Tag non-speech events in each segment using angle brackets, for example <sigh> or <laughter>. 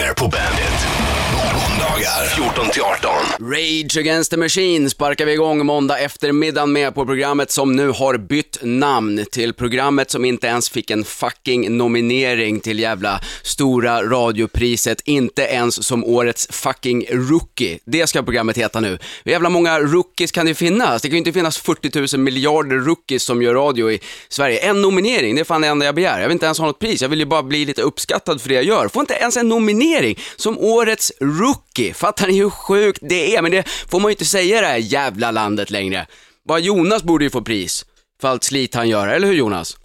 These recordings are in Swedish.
ner på Bandit. Fredagar 14 till 18. Rage Against the Machine sparkar vi igång måndag eftermiddag med på programmet som nu har bytt namn till programmet som inte ens fick en fucking nominering till jävla stora radiopriset, inte ens som årets fucking rookie. Det ska programmet heta nu. Hur jävla många rookies kan det finnas? Det kan ju inte finnas 40 000 miljarder rookies som gör radio i Sverige. En nominering, det är fan det enda jag begär. Jag vill inte ens ha något pris, jag vill ju bara bli lite uppskattad för det jag gör. Får inte ens en nominering som årets rookie. Fattar ni hur sjukt det är? Men det får man ju inte säga i det här jävla landet längre. Bara Jonas borde ju få pris för allt slit han gör, eller hur Jonas?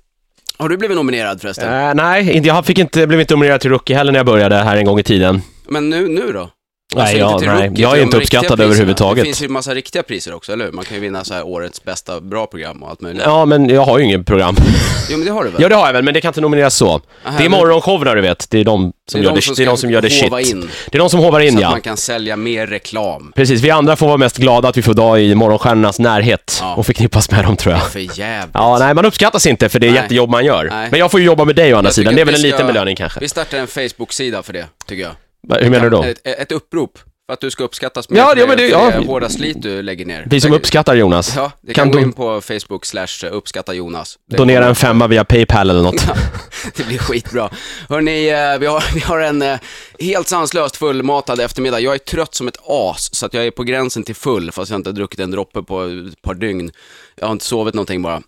Har du blivit nominerad förresten? Eh, nej, inte- jag fick inte, blev inte nominerad till Rookie heller när jag började här en gång i tiden. Men nu, nu då? Nej, ja, nej. rookie, Jag är inte uppskattad överhuvudtaget. Det finns ju massa riktiga priser också, eller hur? Man kan ju vinna så här årets bästa bra program och allt möjligt. Ja, men jag har ju ingen program. <laughs> Jo, men det har du väl? Ja, det har jag väl, men det kan inte nomineras så. Aha, det är morgonshowerna du vet, det är de som, Det är gör, de det, som det är ska de som gör det shit. in. Det är de som hovar in, Så att ja. man kan sälja mer reklam. Precis, vi andra får vara mest glada att vi får dag i morgonstjärnornas närhet Ja. och förknippas med dem tror jag. För jävligt. Ja, nej, man uppskattas inte för det är Nej. jättejobb man gör. Nej. Men jag får ju jobba med dig å andra sidan, det är att väl en liten belöning kanske. Vi startar en Facebook-sida för det, tycker jag. Hur menar du då? Ett, ett upprop. För att du ska uppskattas mer Ja, ja, men det- ja. hårda slit du lägger ner. Vi som Det- uppskattar Jonas, Ja, det kan, kan gå in på Facebook slash uppskatta Jonas. Det donera kommer- en femma via Paypal eller något. <laughs> Det blir skitbra. Hörni, eh, vi har, <laughs> vi har en eh, helt sanslöst fullmatad eftermiddag. Jag är trött som ett as, så att jag är på gränsen till full, fast jag inte har druckit en droppe på ett par dygn. Jag har inte sovit någonting bara.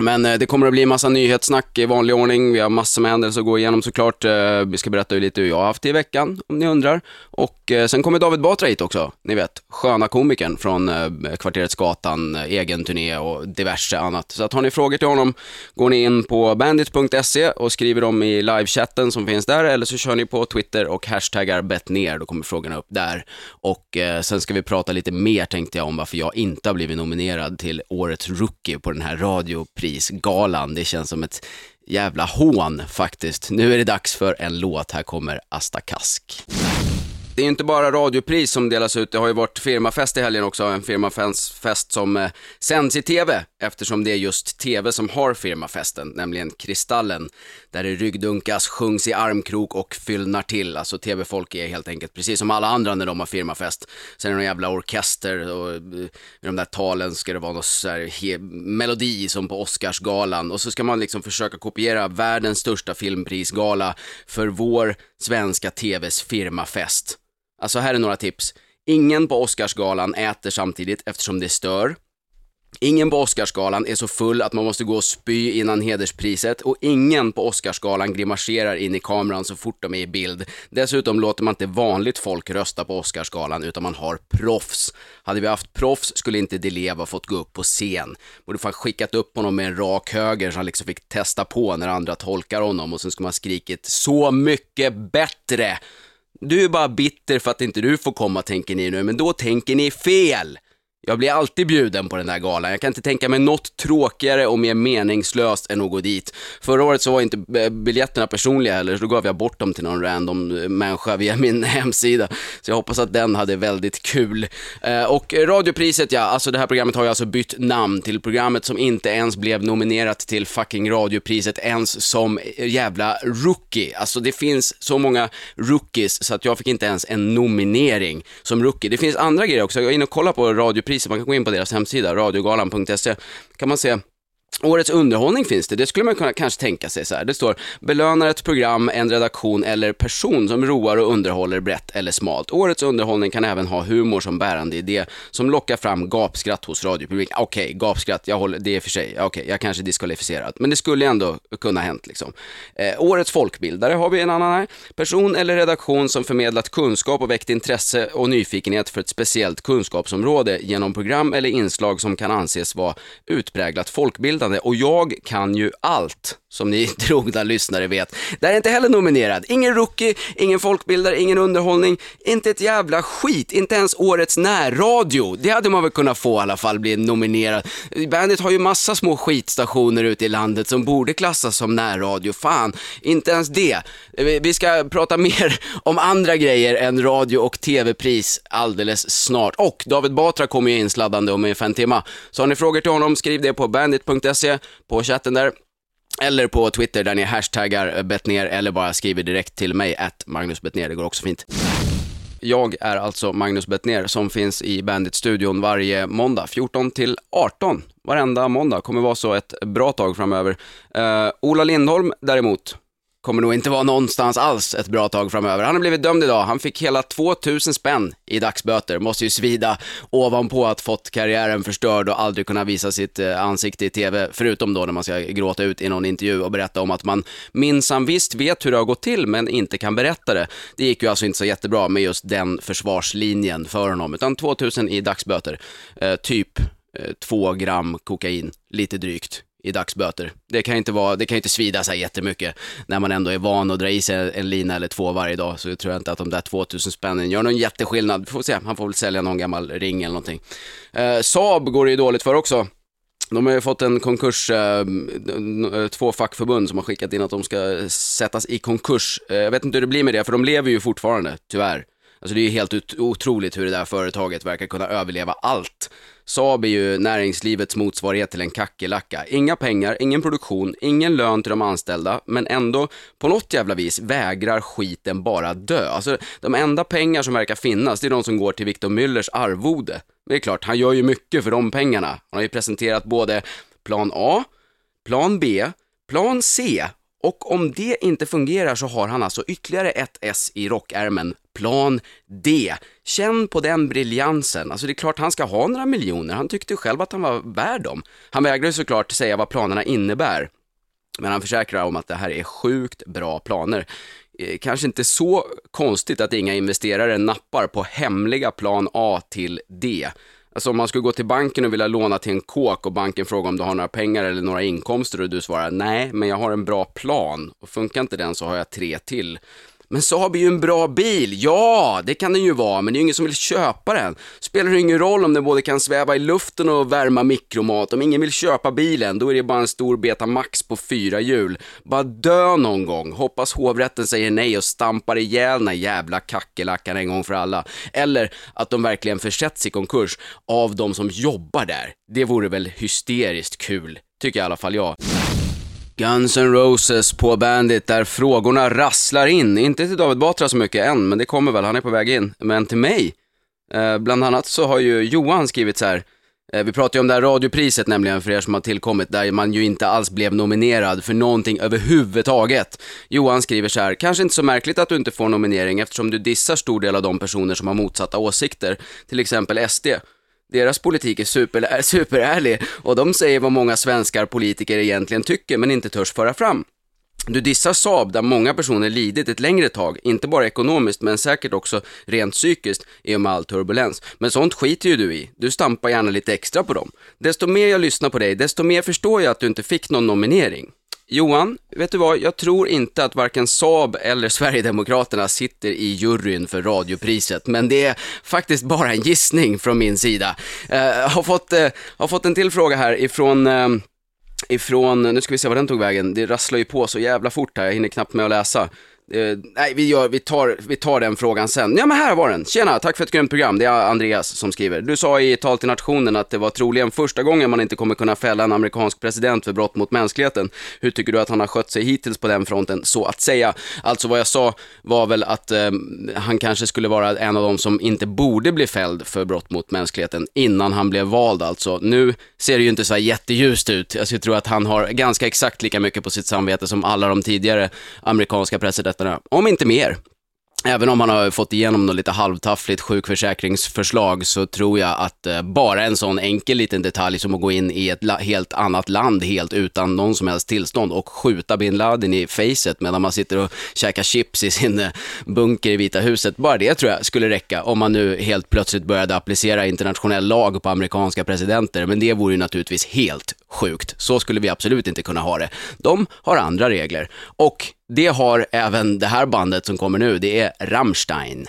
Men eh, det kommer att bli massa nyhetssnack i vanlig ordning. Vi har massor med händelser att gå igenom såklart. Eh, vi ska berätta lite hur jag har haft det i veckan, om ni undrar. Och eh, sen kommer David Batra hit också, ni vet, sköna komikern från Kvarteret Skatan, egen turné och diverse annat. Så att har ni frågor till honom, går ni in på bandit.se och skriver dem i livechatten som finns där, eller så kör ni på Twitter och hashtaggar bettner, då kommer frågorna upp där. Och sen ska vi prata lite mer tänkte jag om varför jag inte har blivit nominerad till Årets Rookie på den här radioprisgalan. Det känns som ett jävla hån faktiskt. Nu är det dags för en låt, här kommer Asta Kask. Det är inte bara radiopris som delas ut, det har ju varit firmafest i helgen också, en firmafest som eh, sänds i tv, eftersom det är just tv som har firmafesten, nämligen Kristallen, där det ryggdunkas, sjungs i armkrok och fyllnar till. Alltså tv-folk är helt enkelt precis som alla andra när de har firmafest. Sen är det någon jävla orkester och eh, i de där talen ska det vara någon så här melodi som på Oscarsgalan och så ska man liksom försöka kopiera världens största filmprisgala för vår svenska tvs firmafest. Alltså här är några tips. Ingen på Oscarsgalan äter samtidigt eftersom det stör. Ingen på Oscarsgalan är så full att man måste gå och spy innan hederspriset och ingen på Oscarsgalan grimaserar in i kameran så fort de är i bild. Dessutom låter man inte vanligt folk rösta på Oscarsgalan utan man har proffs. Hade vi haft proffs skulle inte Di Leva fått gå upp på scen. Borde fan skickat upp honom med en rak höger så han liksom fick testa på när andra tolkar honom och sen skulle man skrikit så mycket bättre. Du är bara bitter för att inte du får komma tänker ni nu, men då tänker ni fel. Jag blir alltid bjuden på den där galan. Jag kan inte tänka mig något tråkigare och mer meningslöst än att gå dit. Förra året så var inte biljetterna personliga heller, så då gav jag bort dem till någon random eh, människa via <laughs> min hemsida. Så jag hoppas att den hade väldigt kul. Eh, och radiopriset, ja, alltså det här programmet har ju alltså bytt namn till programmet som inte ens blev nominerat till fucking radiopriset ens som eh, jävla rookie. Alltså det finns så många rookies så att jag fick inte ens en nominering som rookie. Det finns andra grejer också, jag är inne och kollar på radiopriset, man kan gå in på deras hemsida, radiogalan.se, kan man se Årets underhållning finns det, det skulle man kunna kanske tänka sig så här. Det står belönar ett program, en redaktion eller person som roar och underhåller brett eller smalt. Årets underhållning kan även ha humor som bärande idé som lockar fram gapskratt hos radiopubliken. Okej, gapskratt, jag håller, det är för sig, okej, jag kanske är diskvalificerad, men det skulle ändå kunna hänt liksom. Eh, årets folkbildare har vi en annan här. Person eller redaktion som förmedlat kunskap och väckt intresse och nyfikenhet för ett speciellt kunskapsområde genom program eller inslag som kan anses vara utpräglat folkbildande. Och jag kan ju allt, som ni <laughs> trogna lyssnare vet. Där är inte heller nominerad. Ingen rookie, ingen folkbildare, ingen underhållning, inte ett jävla skit, inte ens årets närradio. Det hade man väl kunnat få i alla fall, bli nominerad. Bandit har ju massa små skitstationer ute i landet som borde klassas som närradio. Fan, inte ens det. Vi- Vi ska prata <laughs> mer om andra grejer än radio och tv-pris alldeles snart. Och David Batra kommer ju insladdande om ungefär en timme. Så har ni frågor till honom, skriv det på bandit.se, på chatten där. Eller på Twitter där ni hashtaggar Bettner eller bara skriver direkt till mig, att Magnus Bettner, det går också fint. Jag är alltså Magnus Bettner som finns i Bandit-studion varje måndag 14 till 18. Varenda måndag kommer vara så ett bra tag framöver. Uh, Ola Lindholm däremot kommer nog inte vara någonstans alls ett bra tag framöver. Han har blivit dömd idag. Han fick hela 2000 spänn i dagsböter. Måste ju svida ovanpå att fått karriären förstörd och aldrig kunna visa sitt eh, ansikte i TV, förutom då när man ska gråta ut i någon intervju och berätta om att man minsann visst vet hur det har gått till, men inte kan berätta det. Det gick ju alltså inte så jättebra med just den försvarslinjen för honom, utan 2000 i dagsböter. Eh, typ eh, gram kokain, lite drygt i dagsböter. Det kan inte, vara, det kan inte svida så här jättemycket när man ändå är van att dra i sig en lina eller två varje dag. Så jag tror inte att de där 2000 spännen gör någon jätteskillnad. Vi får se, han får väl sälja någon gammal ring eller någonting. Eh, Saab går det ju dåligt för också. De har ju fått en konkurs, eh, två fackförbund som har skickat in att de ska sättas i konkurs. Eh, jag vet inte hur det blir med det, för de lever ju fortfarande, tyvärr. Alltså det är ju helt otroligt hur det där företaget verkar kunna överleva allt. Saab är ju näringslivets motsvarighet till en kackerlacka. Inga pengar, ingen produktion, ingen lön till de anställda, men ändå på något jävla vis vägrar skiten bara dö. Alltså de enda pengar som verkar finnas, det är de som går till Victor Müllers arvode. Det är klart, han gör ju mycket för de pengarna. Han har ju presenterat både plan A, plan B, plan C och om det inte fungerar så har han alltså ytterligare ett S i rockärmen, plan D. Känn på den briljansen. Alltså det är klart han ska ha några miljoner, han tyckte själv att han var värd dem. Han vägrar såklart säga vad planerna innebär, men han försäkrar om att det här är sjukt bra planer. Eh, kanske inte så konstigt att inga investerare nappar på hemliga plan A till D. Alltså om man skulle gå till banken och vilja låna till en kåk och banken frågar om du har några pengar eller några inkomster och du svarar nej, men jag har en bra plan och funkar inte den så har jag tre till. Men Saab är ju en bra bil. Ja, det kan den ju vara, men det är ju ingen som vill köpa den. Spelar det ingen roll om den både kan sväva i luften och värma mikromat. Om ingen vill köpa bilen, då är det bara en stor Beta Max på fyra hjul. Bara dö någon gång. Hoppas hovrätten säger nej och stampar ihjäl den jävla kackerlackan en gång för alla. Eller att de verkligen försätts i konkurs av de som jobbar där. Det vore väl hysteriskt kul, tycker i alla fall jag. Guns N' Roses på Bandit där frågorna rasslar in. Inte till David Batra så mycket än, men det kommer väl, han är på väg in. Men till mig. Eh, bland annat så har ju Johan skrivit så här. Eh, vi pratade ju om det här radiopriset nämligen för er som har tillkommit, där man ju inte alls blev nominerad för någonting överhuvudtaget. Johan skriver så här, kanske inte så märkligt att du inte får nominering eftersom du dissar stor del av de personer som har motsatta åsikter, till exempel SD. Deras politik är super, superärlig och de säger vad många svenskar politiker egentligen tycker men inte törs föra fram. Du dissar Saab där många personer lidit ett längre tag, inte bara ekonomiskt men säkert också rent psykiskt i och med all turbulens. Men sånt skiter ju du i. Du stampar gärna lite extra på dem. Desto mer jag lyssnar på dig, desto mer förstår jag att du inte fick någon nominering. Johan, vet du vad? Jag tror inte att varken Saab eller Sverigedemokraterna sitter i juryn för radiopriset, men det är faktiskt bara en gissning från min sida. Uh, har, fått, uh, har fått en till fråga här ifrån uh, ifrån, nu ska vi se vad den tog vägen, det rasslar ju på så jävla fort här, jag hinner knappt med att läsa. Uh, nej, vi, gör, vi, tar, vi tar den frågan sen. Ja, men här var den. Tjena, tack för ett grymt program. Det är Andreas som skriver. Du sa i tal till nationen att det var troligen första gången man inte kommer kunna fälla en amerikansk president för brott mot mänskligheten. Hur tycker du att han har skött sig hittills på den fronten, så att säga? Alltså vad jag sa var väl att uh, han kanske skulle vara en av de som inte borde bli fälld för brott mot mänskligheten innan han blev vald alltså. Nu ser det ju inte så här jätteljust ut. Alltså, jag tror att han har ganska exakt lika mycket på sitt samvete som alla de tidigare amerikanska presidenterna rättigheterna, om inte mer. Även om han har fått igenom något lite halvtaffligt sjukförsäkringsförslag så tror jag att eh, bara en sån enkel liten detalj som att gå in i ett helt annat land helt utan någon som helst tillstånd och skjuta bin Laden i facet medan man sitter och käkar chips i sin eh, bunker i Vita huset. Bara det tror jag skulle räcka om man nu helt plötsligt började applicera internationell lag på amerikanska presidenter. Men det vore ju naturligtvis helt sjukt. Så skulle vi absolut inte kunna ha det. De har andra regler och det har även det här bandet som kommer nu, det är Rammstein.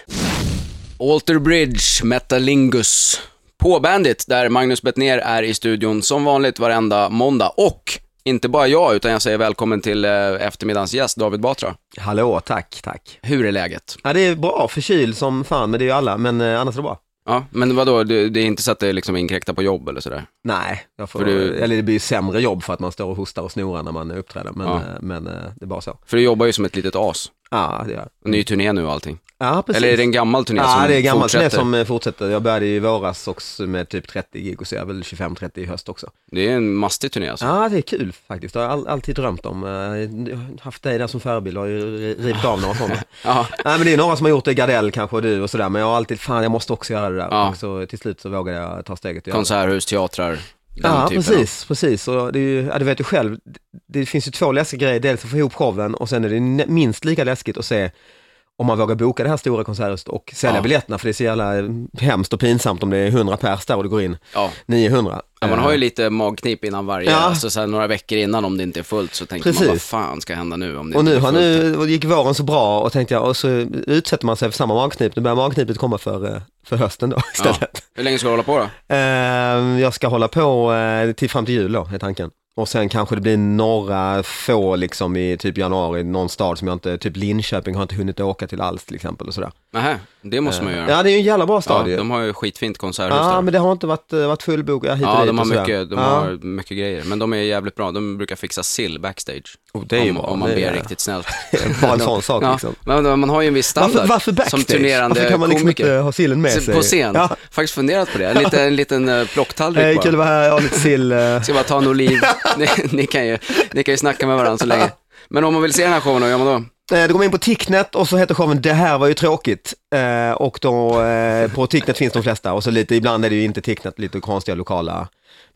Alter Bridge, Metalingus. På Bandit, där Magnus Bettner är i studion som vanligt varenda måndag. Och inte bara jag, utan jag säger välkommen till eh, eftermiddagens gäst, David Batra. Hallå, tack, tack. Hur är läget? Ja, det är bra, förkyld som fan, men det är ju alla, men eh, annars är det bra. Ja, men vadå, det, det är inte så att det liksom inkräktar på jobb eller sådär? Nej, får, du- eller det blir sämre jobb för att man står och hostar och snorar när man uppträder, men, Ja. eh, men eh, det är bara så. För du jobbar ju som ett litet as. Ja, det gör jag. Ny turné nu och allting. Ja, precis. Eller är det en gammal turné som Ja, det är gammal turné fortsätter? som eh, fortsätter. Jag började i våras också med typ 30 gig och så är jag väl 25-30 i höst också. Det är en mastig turné alltså. Ja, det är kul faktiskt. Det har jag all, alltid drömt om. Eh, Jag har haft dig där som förebild och har ju ri- rivit av några sådana. <laughs> Ja, Nej men det är några som har gjort det, Gardell kanske och du och sådär, men jag har alltid, fan jag måste också göra det där. Ja. Och så till slut så vågade jag ta steget och konserthus, teatrar, den Ja, typen precis, precis. Och det är ju, ja, du vet ju själv, det, finns ju två läskiga grejer. Dels att få ihop showen och sen är det minst lika läskigt att se om man vågar boka det här stora konserthuset och sälja Ja. biljetterna, för det är så jävla hemskt och pinsamt om det är 100 pers där och det går in. Ja. 900. Ja, man har ju Eh, lite magknip innan varje, Ja. alltså så här, några veckor innan om det inte är fullt så tänker man Precis. vad fan ska hända nu om det och inte nu är fullt? nu, och gick våren så bra och tänkte jag, och så utsätter man sig för samma magknip. Nu börjar magknipet komma för, eh, för hösten då <laughs> istället. Ja. Hur länge ska du hålla på då? Eh, jag ska hålla på eh, till fram till jul då, är tanken. Och sen kanske det blir några få liksom i typ januari, någon stad som jag inte, typ Linköping har jag inte hunnit åka till alls till exempel och sådär. Nähä, det måste man göra. Ja, det är ju en jävla bra Ja, stad ju. de har ju skitfint konserthus Ja, där. men det har inte varit, eh, varit fullbokat hit och Ja, dit de har, och sådär. mycket, de ja. har mycket grejer. Men de är jävligt bra. De brukar fixa sill backstage. Och det är ju om, bra. om man det ber är, riktigt snällt. <laughs> Bara en sån sak <laughs> Ja, liksom. men man har ju en viss standard. Varför, varför backstage? Som turnerande varför kan man liksom komiker. inte ha sillen med sig? På scen. Ja. Faktiskt funderat på det. En liten, en liten uh, plocktallrik Hej, bara. kul att vara här, ha lite sill. eh. <laughs> Ska bara ta en oliv. ni, ni, kan ju, ni kan ju snacka med varandra så länge. Men om man vill se den här showen, vad gör man då? Då går man in på Ticknet och så heter showen Det här var ju tråkigt. Eh, och då eh, på Ticknet finns de flesta och så lite, ibland är det ju inte Ticknet, lite konstiga lokala,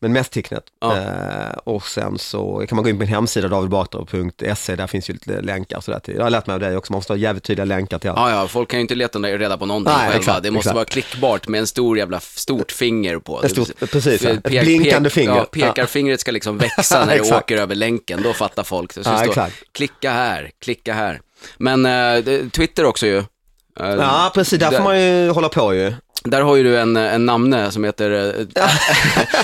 men mest Ticknet. Ja. Eh, och sen så kan man gå in på min hemsida davidbatra.se, där finns ju lite länkar och sådär till. Jag har lärt mig av dig också, man måste ha jävligt tydliga länkar till allt. Ja, ja, folk kan ju inte leta reda på någonting Nej, själva. exakt, det måste exakt. vara klickbart med en stor jävla, stort finger på. Ett stort- precis, ja. Ett blinkande finger. Ja, pekarfingret ska liksom växa <laughs> när det åker över länken, då fattar folk. Ska Ja, stå, exakt. klicka här, klicka här. Men eh, Twitter också ju. Eh, Ja, precis, där- får man ju hålla på ju. Där har ju du en, en namne som heter, eh, <laughs>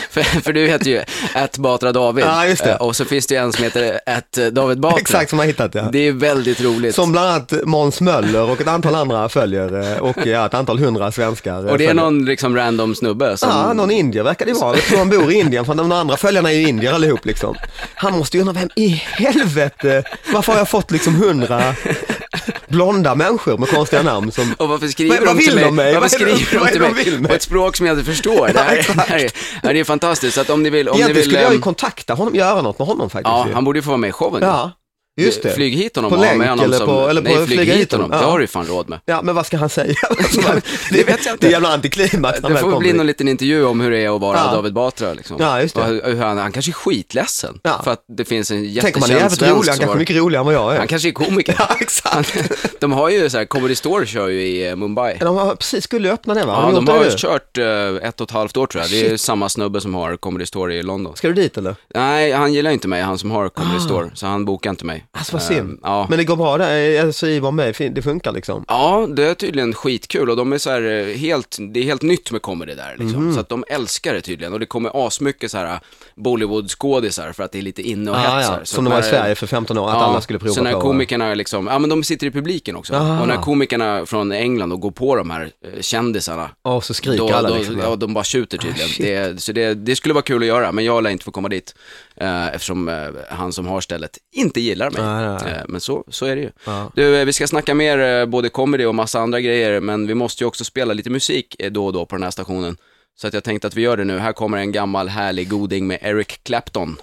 för, för du heter ju att Batra David. Ja, just det. Eh, Och så finns det ju en som heter att David Batra. Exakt som jag har hittat ja. Det är väldigt roligt. Som bland annat Måns Möller och ett antal andra följer eh, och ja, ett antal hundra svenskar. eh, och det är följer. någon liksom random snubbe som... Ja, någon indier verkar det vara. Jag tror han bor i Indien, för de andra följarna är ju indier allihop liksom. Han måste ju undra, vem i helvete, varför har jag fått liksom hundra blonda människor med konstiga namn som... Och varför skriver Vad- de till mig? mig? Varför Vad skriver de till det de mig mig? på ett språk som jag inte förstår? Det <laughs> här, Ja, det här, är, det är fantastiskt. Så att om ni vill... Om ni Egentligen vill skulle jag ju ehm, kontakta honom, göra något med honom faktiskt. ja, han borde ju få vara med i showen. ja, just det. Flyg hit honom På och ha med honom eller som... på- eller på- Nej, flyg flyga hit honom. honom. Det Ja. har du ju fan råd med. Ja, men vad ska han säga? <laughs> det vet jag inte. Det är jävla antiklimax Det han får bli någon liten intervju om hur det är att vara Ja. David Batra liksom. Ja, just det. Hur, hur han, han kanske är skitledsen Ja. för att det finns en Tänk om han är jättekänd jävligt rolig, han kanske är mycket roligare än vad jag är. Han kanske är komiker. <laughs> Ja, exakt. <laughs> De har ju så här, Comedy Store kör ju i eh, Mumbai. De har precis skulle öppna det va? Har Ja, de har nu? kört eh, ett och ett halvt år tror jag. Det är Shit. samma snubbe som har Comedy Store i London. Ska du dit eller? Nej, han gillar inte mig, han som har Comedy Store, så han bokar inte mig. Alltså vad Eh, synd. ja. Men det går bra där, alltså i fin- det funkar liksom. Ja, det är tydligen skitkul och de är så här eh, helt, det är helt nytt med comedy där liksom. Mhm. Så att de älskar det tydligen och det kommer asmycket så här eh, Bollywood-skådisar för att det är lite inne och Ah, hett så ja. Som de var i Sverige för 15 år, att alla skulle prova så när på. komikerna liksom, ja men de sitter i publiken också. Ah. Och när komikerna från England och går på de här eh, kändisarna, Och så skriker då, alla då, liksom. ja, de bara tjuter tydligen. Ah, det, så det, det skulle vara kul att göra, men jag lär inte få komma dit. Eh, eftersom eh, han som har stället inte gillar mig. Nej, nej. Eh, men så, så är det ju. Ja. Du, eh, vi ska snacka mer eh, både comedy och massa andra grejer, men vi måste ju också spela lite musik då och då på den här stationen. Så att jag tänkte att vi gör det nu. Här kommer en gammal härlig goding med Eric Clapton.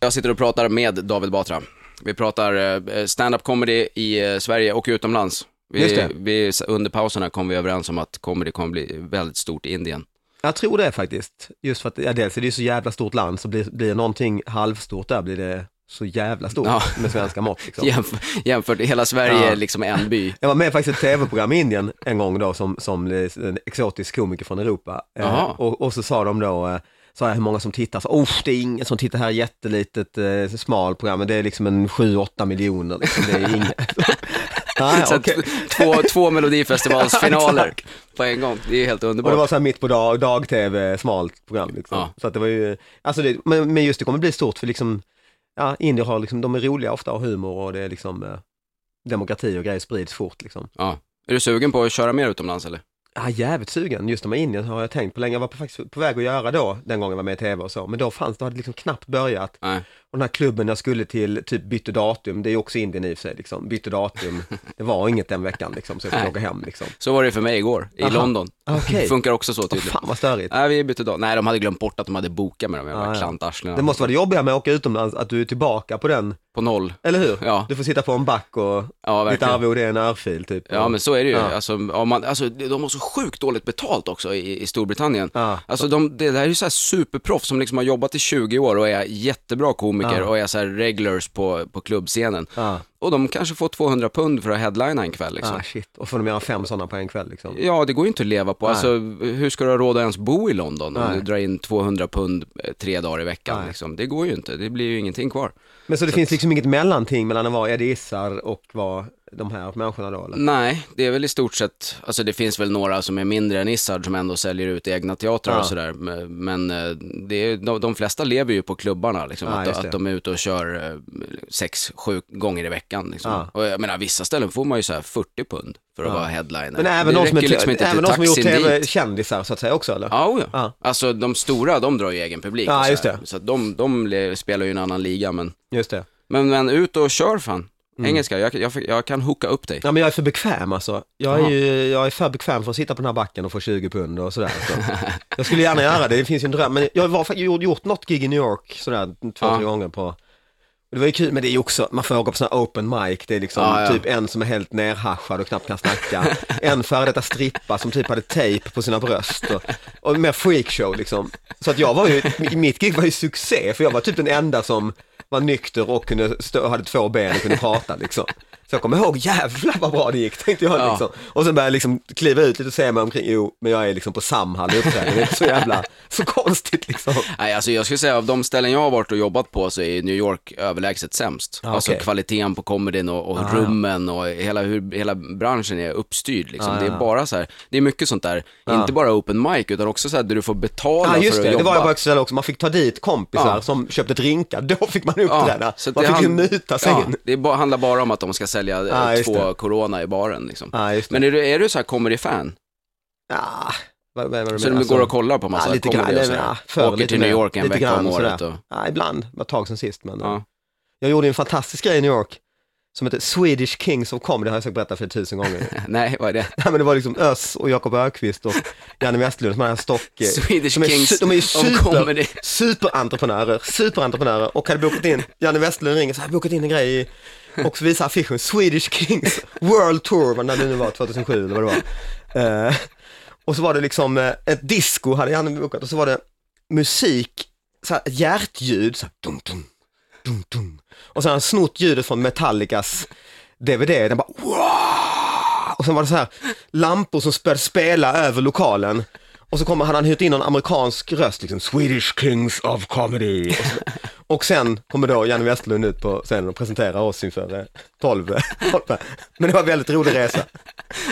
Jag sitter och pratar med David Batra. Vi pratar stand-up comedy i Sverige och utomlands. Just Vi, det. vi, under pausen här kom vi överens om att comedy kommer bli väldigt stort i Indien. Jag tror det faktiskt. Just för att, ja, dels är det ju så jävla stort land, så blir, blir någonting halvstort där blir det så jävla stort Ja. med svenska mått. Liksom. <laughs> Jämför, jämfört, hela Sverige Ja. är liksom en by. <laughs> Jag var med faktiskt i ett tv-program i Indien en gång då som, som en exotisk komiker från Europa. Eh, och, och så sa de då, eh, sa jag hur många som tittar, så, oh, det är ingen som tittar här, jättelitet, eh, smal program, men det är liksom en 7-8 miljoner, liksom. det är inget. <laughs> ah, Så okej. två, två melodifestivalsfinaler på en gång. Det är helt Och underbart. det var så här mitt på dag, dag-tv, smalt program liksom. Ja. Så att det var ju, alltså det, men, men just det kommer bli stort för liksom, ja, indier har liksom, de är roliga ofta och humor och det är liksom eh, demokrati och grejer sprids fort liksom. Ja. Är du sugen på att köra mer utomlands eller? Ja, jävligt sugen. Just de här Indien har jag tänkt på länge. Jag var på, faktiskt på väg att göra då, den gången jag var med i tv och så. Men då fanns det, hade liksom knappt börjat. Nej. Och den här klubben jag skulle till, typ bytte datum, det är ju också Indien i och för sig, liksom. bytte datum. Det var inget den veckan liksom, så jag fick åka hem liksom. Så var det för mig igår, i Aha. London. Okej. <laughs> Funkar också så tydligen. fan vad störigt. Nej, vi bytte dag. Nej, de hade glömt bort att de hade bokat med de jävla ja. klantarslena. Det måste vara det jobbiga med att åka utomlands, att du är tillbaka på den, På noll. eller hur? Ja. Du får sitta på en back och Ja, ditt arvode är en örfil typ. Ja men så är det ju. Ja. Alltså, man, alltså, de har så sjukt dåligt betalt också i, i Storbritannien. Ja. Alltså de, det där är ju så här superproffs som liksom har jobbat i 20 år och är jättebra komiker Ja. och är så regulars på, på klubbscenen. Och de kanske får 200 pund för att headlina en kväll liksom. Ah, shit, och får de göra fem sådana på en kväll liksom. Ja, det går ju inte att leva på. Nej. Alltså, hur ska du ha råd att ens bo i London om Nej. du drar in 200 pund eh, tre dagar i veckan? Liksom? Det går ju inte, det blir ju ingenting kvar. Men så det finns liksom inget mellanting mellan att vara Eddie Izzard och vara de här människorna då eller? Nej, det är väl i stort sett, alltså det finns väl några som är mindre än Issard som ändå säljer ut egna teatrar Ja. och sådär. Men eh, det är, de, de flesta lever ju på klubbarna, liksom, Ja, att, att de är ute och kör eh, sex, sju gånger i veckan. Liksom. Ja. Och jag menar, vissa ställen får man ju så här 40 pund för att vara headliner. Men även de som, är, liksom inte även till de som gjort tv-kändisar så att säga också eller? Ja, ja. Alltså de stora, de drar ju egen publik. Ja, just det. Så de, de spelar ju en annan liga, men, Just det. men, men ut och kör fan. Mm. Engelska, jag, jag, jag kan hooka upp dig. Ja men jag är för bekväm alltså. Jag är, ju, jag är för bekväm för att sitta på den här backen och få 20 pund och sådär. Så. <laughs> jag skulle gärna göra det, det finns ju en dröm. Men jag har gjort, gjort något gig i New York sådär två, Ja. tre gånger på det var ju kul, men det är ju också, man får åka på sådana open mic, det är liksom Ja, ja. typ en som är helt nerhaschad och knappt kan snacka. <laughs> en före detta strippa som typ hade tejp på sina bröst och, och mer freakshow liksom. Så att jag var ju, mitt gig var ju succé, för jag var typ den enda som var nykter och kunde stå, hade två ben och kunde prata liksom. Så jag kommer ihåg, jävlar vad bra det gick, tänkte jag Ja. liksom. Och sen började jag liksom kliva ut lite och se mig omkring, jo, men jag är liksom på Samhall och uppträder, det är så jävla, så konstigt liksom. Nej, alltså jag skulle säga av de ställen jag har varit och jobbat på så är New York överlägset sämst. Ja, Alltså okej. kvaliteten på komedin och, och Ah, rummen och hela, hur hela branschen är uppstyrd liksom. Ah, Det ja. är bara så här, det är mycket sånt där, Ja. inte bara open mic utan också så här där du får betala Ja för det, att det jobba. var jag på ett ställe också, man fick ta dit kompisar Ja. som köpte drinkar, då fick man uppträda. så att man det fick ju muta sig ja, in. Det bara, handlar bara om att de ska sälja eh, just två det. corona i baren liksom. Det. Men är du, är du så här comedy-fan? Ja, vad, vad, vad Så du går och kollar på massa ja, lite grann, comedy och eller, så här? ja, förr Åker till New. York en vecka om grann året sådär. och... Ja, ibland, det var ett tag sedan sist men Ja. jag gjorde en fantastisk grej i New York som heter Swedish Kings of Comedy, det har jag säkert berättat för tusen gånger. <laughs> Nej, vad är det? Nej men det var liksom Öss och Jakob Ökvist och Janne Westlund som hade en stock. <laughs> Swedish de är, Kings de är ju super, superentreprenörer, superentreprenörer och hade bokat in, Janne Westlund ringer så här, bokat in en grej i, och så visar affischen Swedish Kings World Tour, när det nu var, 2007 eller vad det var. Eh, och så var det liksom eh, ett disco hade Janne bokat och så var det musik, så här, ett hjärtljud, så här, dum, dum, dum, dum. Och så hade han snott ljudet från Metallicas DVD, den bara wow! Och sen var det så här lampor som började spela över lokalen. Och så kommer, hade han hyrt in en amerikansk röst, liksom Swedish Kings of Comedy. Och, så, och sen kommer då Janne Westerlund ut på scenen och presenterar oss inför eh, 12. 12. Eh, <laughs> Men det var en väldigt rolig resa.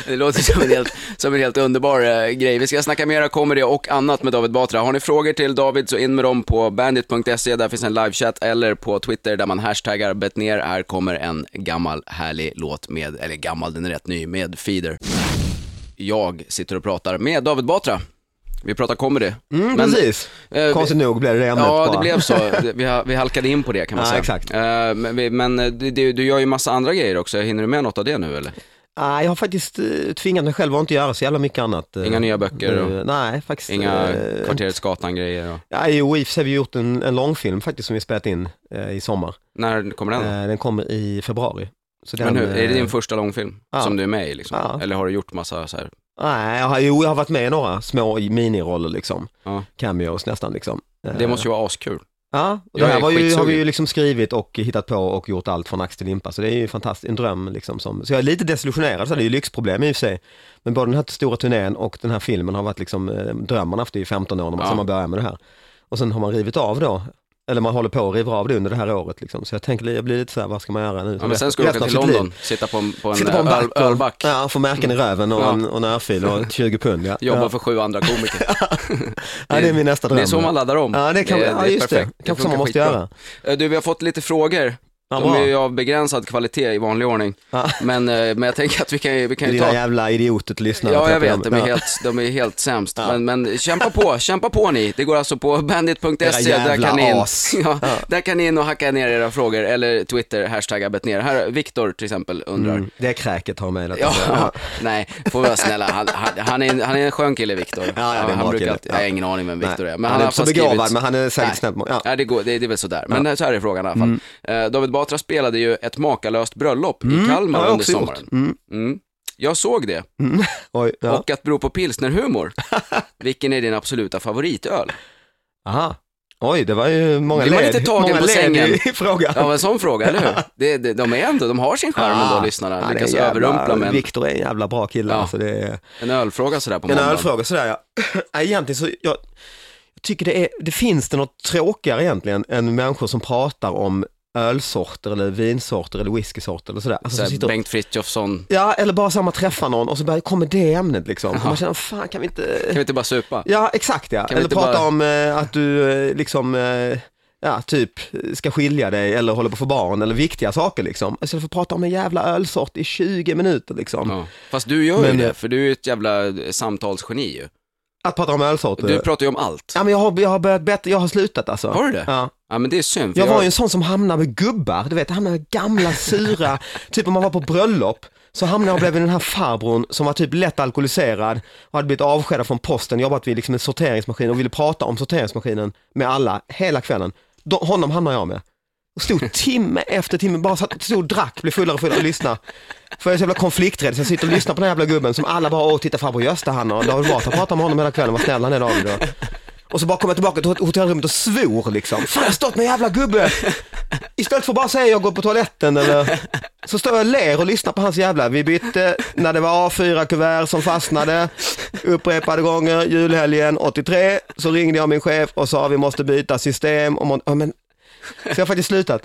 Det låter som en helt, som en helt underbar eh, grej. Vi ska snacka mera comedy och annat med David Batra. Har ni frågor till David så in med dem på bandit.se, där finns en livechatt, eller på Twitter där man hashtaggar bet ner. Här kommer en gammal härlig låt med, eller gammal, den är rätt ny, med Feeder. Jag sitter och pratar med David Batra. Vi pratar comedy. Mm, Men, precis. eh, Konstigt nog blev det det ämnet Ja, bara. det blev så. <laughs> Vi, vi halkade in på det kan man Ja, säga. exakt. Eh, Men, vi- men eh, du, du, gör ju massa andra grejer också. Hinner du med något av det nu eller? Nej, jag har faktiskt eh, tvingat mig själv att inte göra så jävla mycket annat. eh, Inga nya böcker och- Nej, faktiskt. Inga eh, Kvarterets Gatan-grejer? Och... Jo, i och för sig har vi gjort en, en långfilm faktiskt som vi spelat in eh, i sommar. När kommer den? Eh, den kommer i februari. Så Men den, hur, är det din första långfilm ja. som du är med i liksom? Ja. Eller har du gjort massa så här? Nej, jag har, jo, jag har varit med i några små miniroller liksom. Ja. Cameos nästan liksom. Det måste ju vara askul. Ja, och det här är var ju, har vi ju liksom skrivit och hittat på och gjort allt från ax till limpa. Så det är ju fantastiskt, en dröm liksom. Som, så jag är lite desillusionerad, så det är ju lyxproblem i och för sig. Men både den här stora turnén och den här filmen har varit liksom eh, drömmen haft i 15 år när man, Ja. man började med det här. Och sen har man rivit av då, eller man håller på att riva av det under det här året liksom. Så jag tänker, jag blir lite så här, vad ska man göra nu? Ja, men sen ska du åka till. London, sitta på en, på en, Sitta på en öl, back och, ölback, Ja, få märken i röven och, Ja. en, och en örfil och <laughs> 20 pund. Ja. jobba ja. för sju andra komiker. <laughs> ja, det är min nästa dröm. Det är så man laddar om. Ja, det kan, Det- ja just det. Det Kanske så man måste skitbra. göra. Eh, Du, vi har fått lite frågor De är ju av begränsad kvalitet i vanlig ordning. Ja. Men, eh, men jag tänker att vi kan, vi kan ju Dina ta... jävla idioter till lyssnare. Ja, jag vet, de är Ja. helt, de är helt sämst. Men, men kämpa på, kämpa på ni. Det går alltså på bandit.se, där jävla kan, ni in, ja, Ja. där kan ni in och hacka ner era frågor, eller Twitter, hashtag abbet ner. Här, Viktor till exempel undrar. Mm, det är kräket har mejlat. Ja, Ja. nej, får vara snälla. Han, han, han, är, han är en skön kille, Viktor. Ja, ja, han brukar alltid, jag har ingen aning vem Viktor är. Men han, har är inte så begåvad, men han är säkert snäll. Ja. Ja, det, går, det, det är väl sådär. Men så här är frågan i alla fall. Mm. Eh, David Batra spelade ju ett makalöst bröllop i har Kalmar under sommaren. Mm. Mm. Jag såg det, <laughs> Oj, ja. och att bero på pilsnerhumor. <laughs> Vilken är din absoluta favoritöl? Aha. Oj, det var ju många led, lite tagen många på sängen? i <laughs> frågan. Ja, en sån fråga, eller hur? Det, det, de är ändå, de har sin charm ändå, lyssnarna. Ja, Lyckas en överrumpla med en, Viktor är en jävla bra kille. Ja. Alltså det är... en ölfråga sådär på En måndag. ölfråga sådär. Ja, <clears throat> Egentligen så, jag, jag tycker det är, det finns det något tråkigare egentligen än människor som pratar om ölsorter eller vinsorter eller whiskysorter eller sådär. Alltså, Så sitter Bengt Frithiofsson, ja, eller bara samma träffa någon och så bara kommer det ämnet liksom. Och man känner, fan kan vi inte... kan vi inte bara supa? Ja, exakt ja. Kan Eller prata bara- om eh, att du eh, liksom, eh, ja, typ ska skilja dig eller håller på att få barn eller viktiga saker liksom. Istället för att prata om en jävla ölsort i 20 minuter liksom. Ja. Fast du gör Men, ju eh, det, för du är ju ett jävla eh, samtalsgeni ju. Att prata om ölsorter. Du pratar ju om allt. Ja men jag har, jag har börjat bättre, jag har slutat alltså. Har du det? Ja. Ja men det är synd. för Jag var ju en sån som hamnade med gubbar, du vet, hamnade med gamla sura, <laughs> typ om man var på bröllop så hamnade jag bredvid den här farbrorn som var typ lätt alkoholiserad och hade blivit avskedad från posten, jobbat vid liksom en sorteringsmaskin och ville prata om sorteringsmaskinen med alla hela kvällen. De, honom hamnade jag med. Och stod timme efter timme, bara satt, stod och drack, blev fullare och fullare och lyssnade. För jag är så jävla konflikträdd så jag sitter och lyssnar på den här jävla gubben som alla bara, åh titta farbror Gösta han och David Batra pratar med honom hela kvällen, vad snäll han är David. Och, så bara kommer jag tillbaka till hotellrummet och svor liksom. Fan jag har stått med en jävla gubbe. Istället för att bara säga jag går på toaletten eller så står jag och ler och lyssnar på hans jävla, vi bytte när det var A4-kuvert som fastnade upprepade gånger, julhelgen 83, så ringde jag min chef och sa vi måste byta system. Och ja, men, så jag har faktiskt slutat.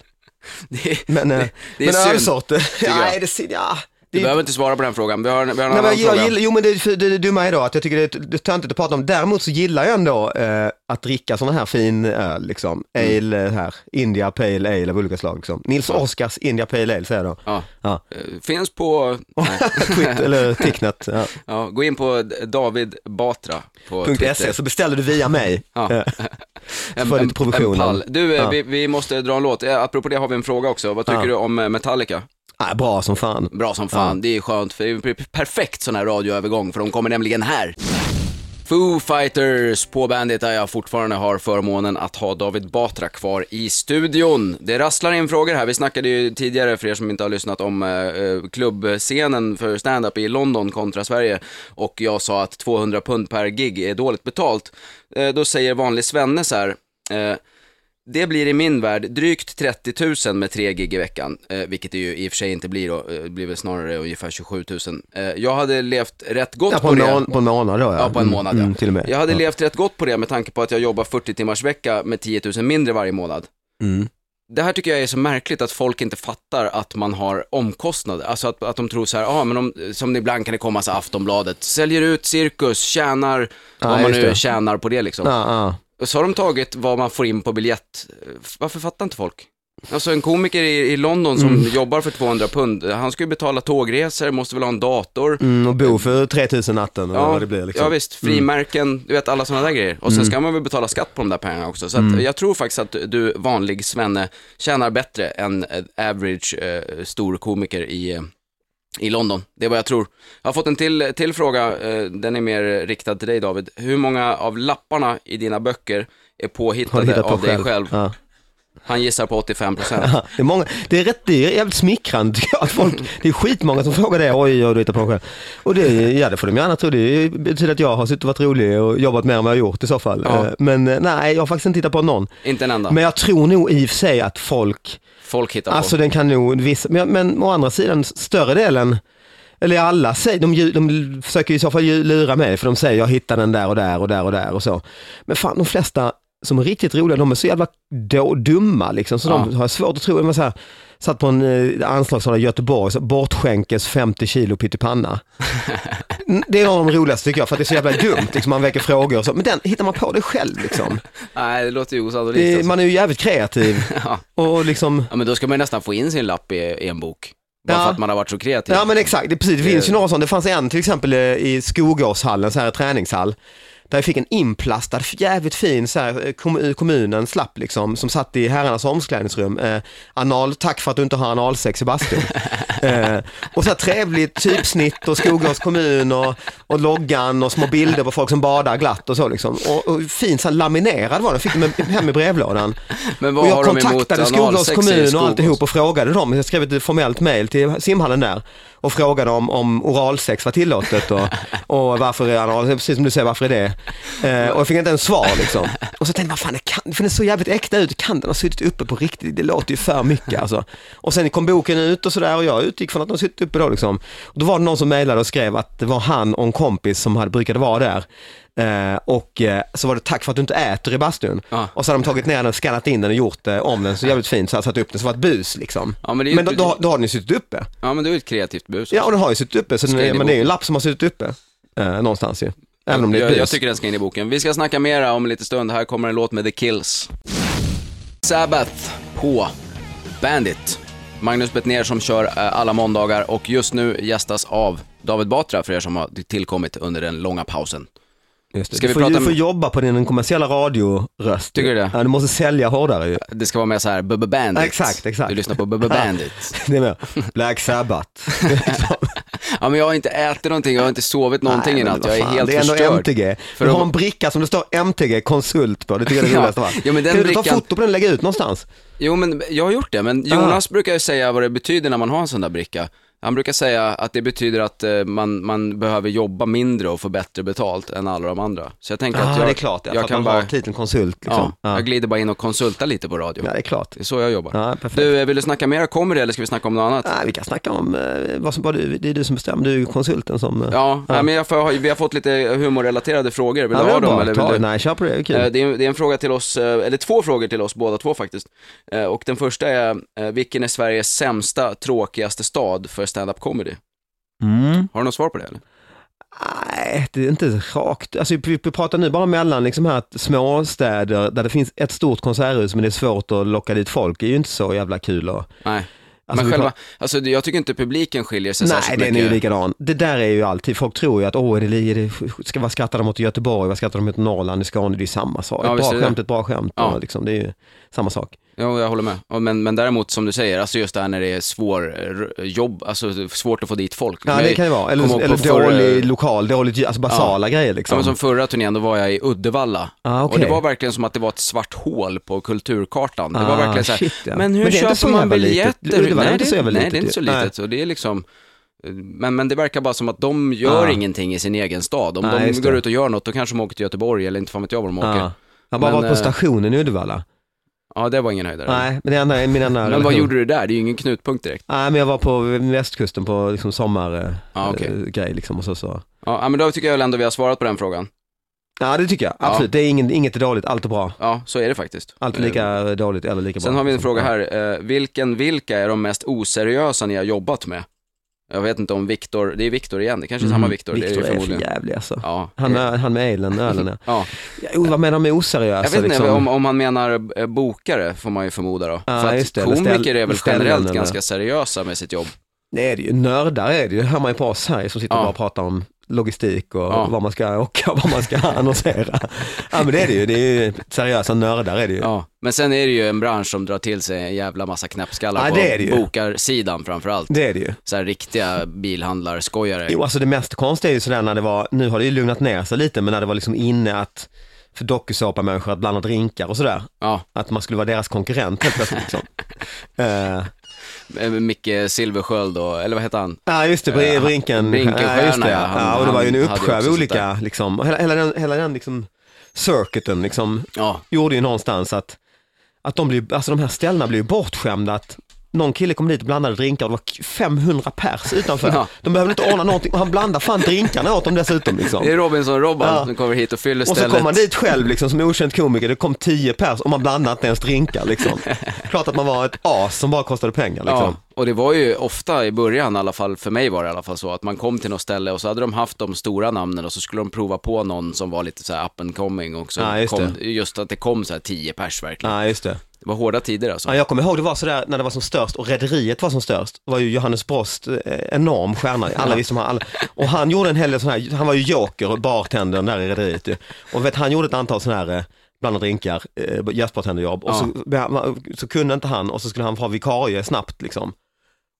Det, Men, eh, det är men synd, ölsorter, nej det, ser- ja, det Du behöver inte svara på den frågan. Vi har, vi har en Nej, annan jag, fråga. gillar, jo men det, det, det dumma är då att jag tycker det är, det är töntigt att prata om. Däremot så gillar jag ändå eh, att dricka sådana här fin öl, liksom. Mm. Ale eh, här, India Pale Ale av olika slag. Liksom. Nils Oskars India Pale Ale säger jag då. Ja. Ja. Eh, Finns på, <laughs> Twitter eller Ticknet. Ja. ja, gå in på David Batra på .se Twitter. så beställer du via mig. <laughs> Ja. <laughs> En, Får en, en pall. Du, eh, Ja. vi, vi måste dra en låt. Apropå det har vi en fråga också. Vad tycker Ja. du om Metallica? Ah, bra som fan. Bra som fan, det är skönt, för det är en perfekt sån här radioövergång, för de kommer nämligen här. Foo Fighters på Bandit där jag fortfarande har förmånen att ha David Batra kvar i studion. Det rasslar in frågor här, vi snackade ju tidigare, för er som inte har lyssnat, om eh, klubbscenen för stand-up i London kontra Sverige. Och jag sa att 200 pund per gig är dåligt betalt. Eh, då säger vanlig Svenne så här, eh, det blir i min värld drygt 30 000 med tre gig i veckan, eh, vilket det ju i och för sig inte blir då, eh, det blir väl snarare ungefär 27 000. Eh, jag hade levt rätt gott Ja, på, på, det. mån, på en månad då ja. Ja, på en månad mm, ja. mm, Till och med. Jag hade ja. levt rätt gott på det med tanke på att jag jobbar 40 timmars vecka med 10 000 mindre varje månad. Mm. Det här tycker jag är så märkligt att folk inte fattar att man har omkostnader. Alltså att, att de tror så här, ja men om, som ibland kan det komma så Aftonbladet, säljer ut cirkus, tjänar, vad man nu det. tjänar på det liksom. Ja, ja. Och så har de tagit vad man får in på biljett. Varför fattar inte folk? Alltså en komiker i, i London som Mm. jobbar för 200 pund, han ska ju betala tågresor, måste väl ha en dator. Mm, och bo för 3000 natten eller vad det blir liksom. ja visst, frimärken, du vet alla sådana där grejer. Och sen ska man väl betala skatt på de där pengarna också. Så att jag tror faktiskt att du, vanlig svenne, tjänar bättre än average eh, stor komiker i, eh, i London. Det är vad jag tror. Jag har fått en till, till fråga, eh, den är mer riktad till dig David. Hur många av lapparna i dina böcker är påhittade på av dig själv? Ja. Han gissar på 85 procent. Det är, många, det är rätt, det är jävligt smickrande tycker jag, att folk, det är skitmånga som frågar det, oj, har du hittat på själv? Och det, ja det får de gärna tro, det betyder att jag har suttit och varit rolig och jobbat mer än vad jag gjort i så fall. Ja. Eh, Men eh, nej, jag har faktiskt inte hittat på någon. Inte en enda. Men jag tror nog i och för sig att folk, Folk hittar på. alltså den kan nog, viss, men, men å andra sidan, större delen, eller alla säger, de, de försöker i så fall lura mig, för de säger jag hittar den där och där och där och där och så. Men fan, de flesta som är riktigt roliga, de är så jävla då, dumma liksom, så de Ja. har svårt att tro. Var så här, satt på en eh, anslagstavla i Göteborg, så bortskänkes 50 kilo pyttipanna. Mm, Det är en av de roligaste tycker jag, för att det är så jävla dumt, liksom, man väcker frågor och så. Men den hittar man på det själv liksom. Nej, det låter ju osannolikt. Alltså. man är ju jävligt kreativ <laughs> Ja. och liksom, ja, men då ska man ju nästan få in sin lapp i, i en bok. Bara Ja. för att man har varit så kreativ. ja men exakt, det, precis, det finns ju några sådana. Det fanns en till exempel eh, i Skogåshallen, så här träningshall. Där jag fick en inplastad, jävligt fin så här, eh, kom, kommunen slapp liksom, som satt i herrarnas omklädningsrum. Eh, anal, tack för att du inte har analsex i bastun. <laughs> eh, och så här trevligt typsnitt och Skogås kommun och, och loggan och små bilder på folk som badar glatt och så liksom. Och, och fint så här laminerad var den, fick den hem i brevlådan. Men vad Och jag har kontaktade i kommun och alltihop och frågade dem. Jag skrev ett formellt mejl till simhallen där och frågade om, om oralsex var tillåtet och, <laughs> och varför är anal, precis som du säger, varför är det? Eh, och jag fick inte ens svar liksom. Och så tänkte jag, vad fan, det, kan, för det så jävligt äkta ut, kan den ha suttit uppe på riktigt? Det låter ju för mycket alltså. Och sen kom boken ut och sådär och jag utgick från att den suttit uppe då liksom. Och då var det någon som mejlade och skrev att det var han och en kompis som hade, brukade vara där. Eh, och eh, så var det tack för att du inte äter i bastun. Ja. Och så hade de tagit ner den, skannat in den och gjort eh, om den så jävligt fint så jag satt upp den så var ett bus liksom. Ja, men men då, då, då har den ju suttit uppe. Ja, men det är ju ett kreativt bus. Ja, och den har ju suttit uppe, så den, men det är ju en lapp som har suttit uppe eh, någonstans ju. Även om det är ett jag, bus. jag tycker den ska in i boken. Vi ska snacka mera om en liten stund. Här kommer en låt med The Kills. Sabbath på Bandit. Magnus Bettner som kör eh, alla måndagar och just nu gästas av David Batra för er som har tillkommit under den långa pausen. Just det. Ska du vi får, prata du får jobba på din kommersiella radioröst. Tycker du det? Ja, du måste sälja hårdare ju. Det ska vara mer så här Bubba Bandit. Exakt, exakt. Du lyssnar på Bubba Bandit. <laughs> Det är mer Black Sabbath. <laughs> ja, men jag har inte ätit någonting, jag har inte sovit någonting Nej, i natt. Jag är helt Det är ändå förstörd. MTG. För du har en bricka som det står MTG konsult på. Det tycker jag är det roligaste. Ja, men den Kan du ta brickan- foto på den och lägga ut någonstans? Jo, men jag har gjort det, men Jonas brukar ju säga vad det betyder när man har en sån där bricka. Han brukar säga att det betyder att eh, man, man behöver jobba mindre och få bättre betalt än alla de andra. Så jag tänker Ja, att jag, det är klart. Ja, jag för kan bara, har titeln konsult. Liksom. ja, Ja. jag glider bara in och konsultar lite på radio. ja, det är klart. Det är så jag jobbar. Ja, perfekt. du, eh, vill du snacka mer comedy eller ska vi snacka om något annat? Nej, vi kan snacka om eh, vad som, vad du, det är du som bestämmer, du är konsulten som... Ja, Nej, men jag får, vi har fått lite humorrelaterade frågor. Vill ja, du det ha dem? Eller vill du... Nej, kör på det, det är Det är, det är en fråga till oss, eller två frågor till oss båda två faktiskt. Och den första är, vilken är Sveriges sämsta, tråkigaste stad för stand-up comedy? Mm. Har du något svar på det eller? Nej, det är inte rakt. Alltså, vi, vi pratar nu bara mellan liksom här småstäder där det finns ett stort konserthus men det är svårt att locka dit folk. Det är ju inte så jävla kul. Och, Nej. Alltså, men själva, alltså jag tycker inte publiken skiljer sig nej, särskilt den är mycket. ju likadan. Det där är ju alltid, folk tror ju att åh, är det, är det, ska, vad skrattar de mot i Göteborg, vad skrattar de i Norrland, i Skåne, det är ju samma sak. Ja, ett bra är det skämt, ett bra skämt. Ja. Och liksom, det är ju samma sak. Jo, jag håller med. Men, men däremot som du säger, alltså just det här när det är svår eh, jobb, alltså svårt att få dit folk. Ja, det kan det vara. Eller, eller förra- dålig lokal, dåligt, alltså basala grejer Ja, liksom. men som förra turnén, då var jag i Uddevalla. Ah, okej. Och det var verkligen som att det var ett svart hål på kulturkartan. Det var Ah, verkligen så här, shit, ja. men hur Men köper så man jävla litet. biljetter? Uddevalla är nej, inte så jävla nej, litet det är inte så Nej. litet. Och det är liksom, men, men det verkar bara som att de gör Ah. ingenting i sin egen stad. Om Nej, de går ut och gör något, då kanske de åker till Göteborg eller inte fan vet jag var de åker. Ja. Ja, Jag har bara Men, varit på eh, stationen i Uddevalla. Det var ingen höjdare. Nej, men det enda, min enda Men vad relation- gjorde du där? Det är ju ingen knutpunkt direkt. Nej, men jag var på västkusten på liksom sommargrej Ja, okej. eh, liksom och så, så. Ja, men då tycker jag väl ändå vi har svarat på den frågan. Ja, det tycker jag. Ja. Absolut. Det är ingen, inget är dåligt, allt är bra. Ja, så är det faktiskt. Allt är Eh, lika dåligt eller lika bra. Sen har vi en Liksom. fråga Ja. här. Eh, vilken, vilka är de mest oseriösa ni har jobbat med? Jag vet inte om Viktor, det är Viktor igen, det kanske är samma Viktor. är, Mm. Viktor ju är, för förmodligen. jävlig alltså. Ja. Han, är, han med elen, ölen ja. ja. ja. Vad menar de med oseriösa? Jag vet inte liksom? om, om man menar eh, bokare, får man ju förmoda då. Ja, För att det, komiker ställ- är väl generellt ganska seriösa med sitt jobb. Det är det ju. Nördar är det ju. hör man ju på oss här som sitter Ja. och bara pratar om logistik och Ja. vad man ska åka och vad man ska <laughs> annonsera. ja men det är det ju. Det är ju seriösa nördar är det ju. Ja. Men sen är det ju en bransch som drar till sig en jävla massa knäppskallar Ja, på det är det ju. bokarsidan framförallt. Det är det ju. Så här riktiga bilhandlarskojare. Jo, alltså det mest konstiga är ju sådär när det var, nu har det ju lugnat ner sig lite, men när det var liksom inne att för dokusåpamänniskor att blanda drinkar och sådär. Ja, Att man skulle vara deras konkurrent helt plötsligt liksom. <laughs> Eh, Micke Silversköld och, eller vad heter han? Ja just det, Eh, Br- Brinken. Brinkenstjärna, ja, just det. ja. Han- ja, och det var ju en uppsjö av olika, liksom, hela, hela den, hela den liksom, circuiten liksom, Ja, gjorde ju någonstans att, att de, blir, alltså de här ställena blir ju bortskämda att någon kille kom dit och blandade drinkar och det var 500 pers utanför. Ja. De behövde inte ordna någonting och han blandade fan drinkarna åt dem dessutom. Liksom. Det är Robinson-Robban Ja. som kommer hit och fyller Och så stället. kom man dit själv liksom, som okänd komiker, det kom 10 pers och man blandade inte ens drinkar. Liksom. <laughs> Klart att man var ett as som bara kostade pengar. Liksom. Ja, och det var ju ofta i början i alla fall, för mig var det i alla fall så, att man kom till något ställe och så hade de haft de stora namnen och så skulle de prova på någon som var lite så här up and coming och så Ja, just kom, just att det kom så här tio pers verkligen. Nej, just det. Det var hårda tider alltså. Ja, jag kommer ihåg det var sådär när det var som störst och Rederiet var som störst. Var ju Johannes Brost, eh, enorm stjärna. Alla visste om han. Alla. Och han gjorde en hel del sådana här, han var ju joker och bartendern där i Rederiet ju. Och vet, han gjorde ett antal sådana här eh, blanda drinkar, eh, gästbartenderjobb. Och så, så kunde inte han och så skulle han ha vikarie snabbt liksom.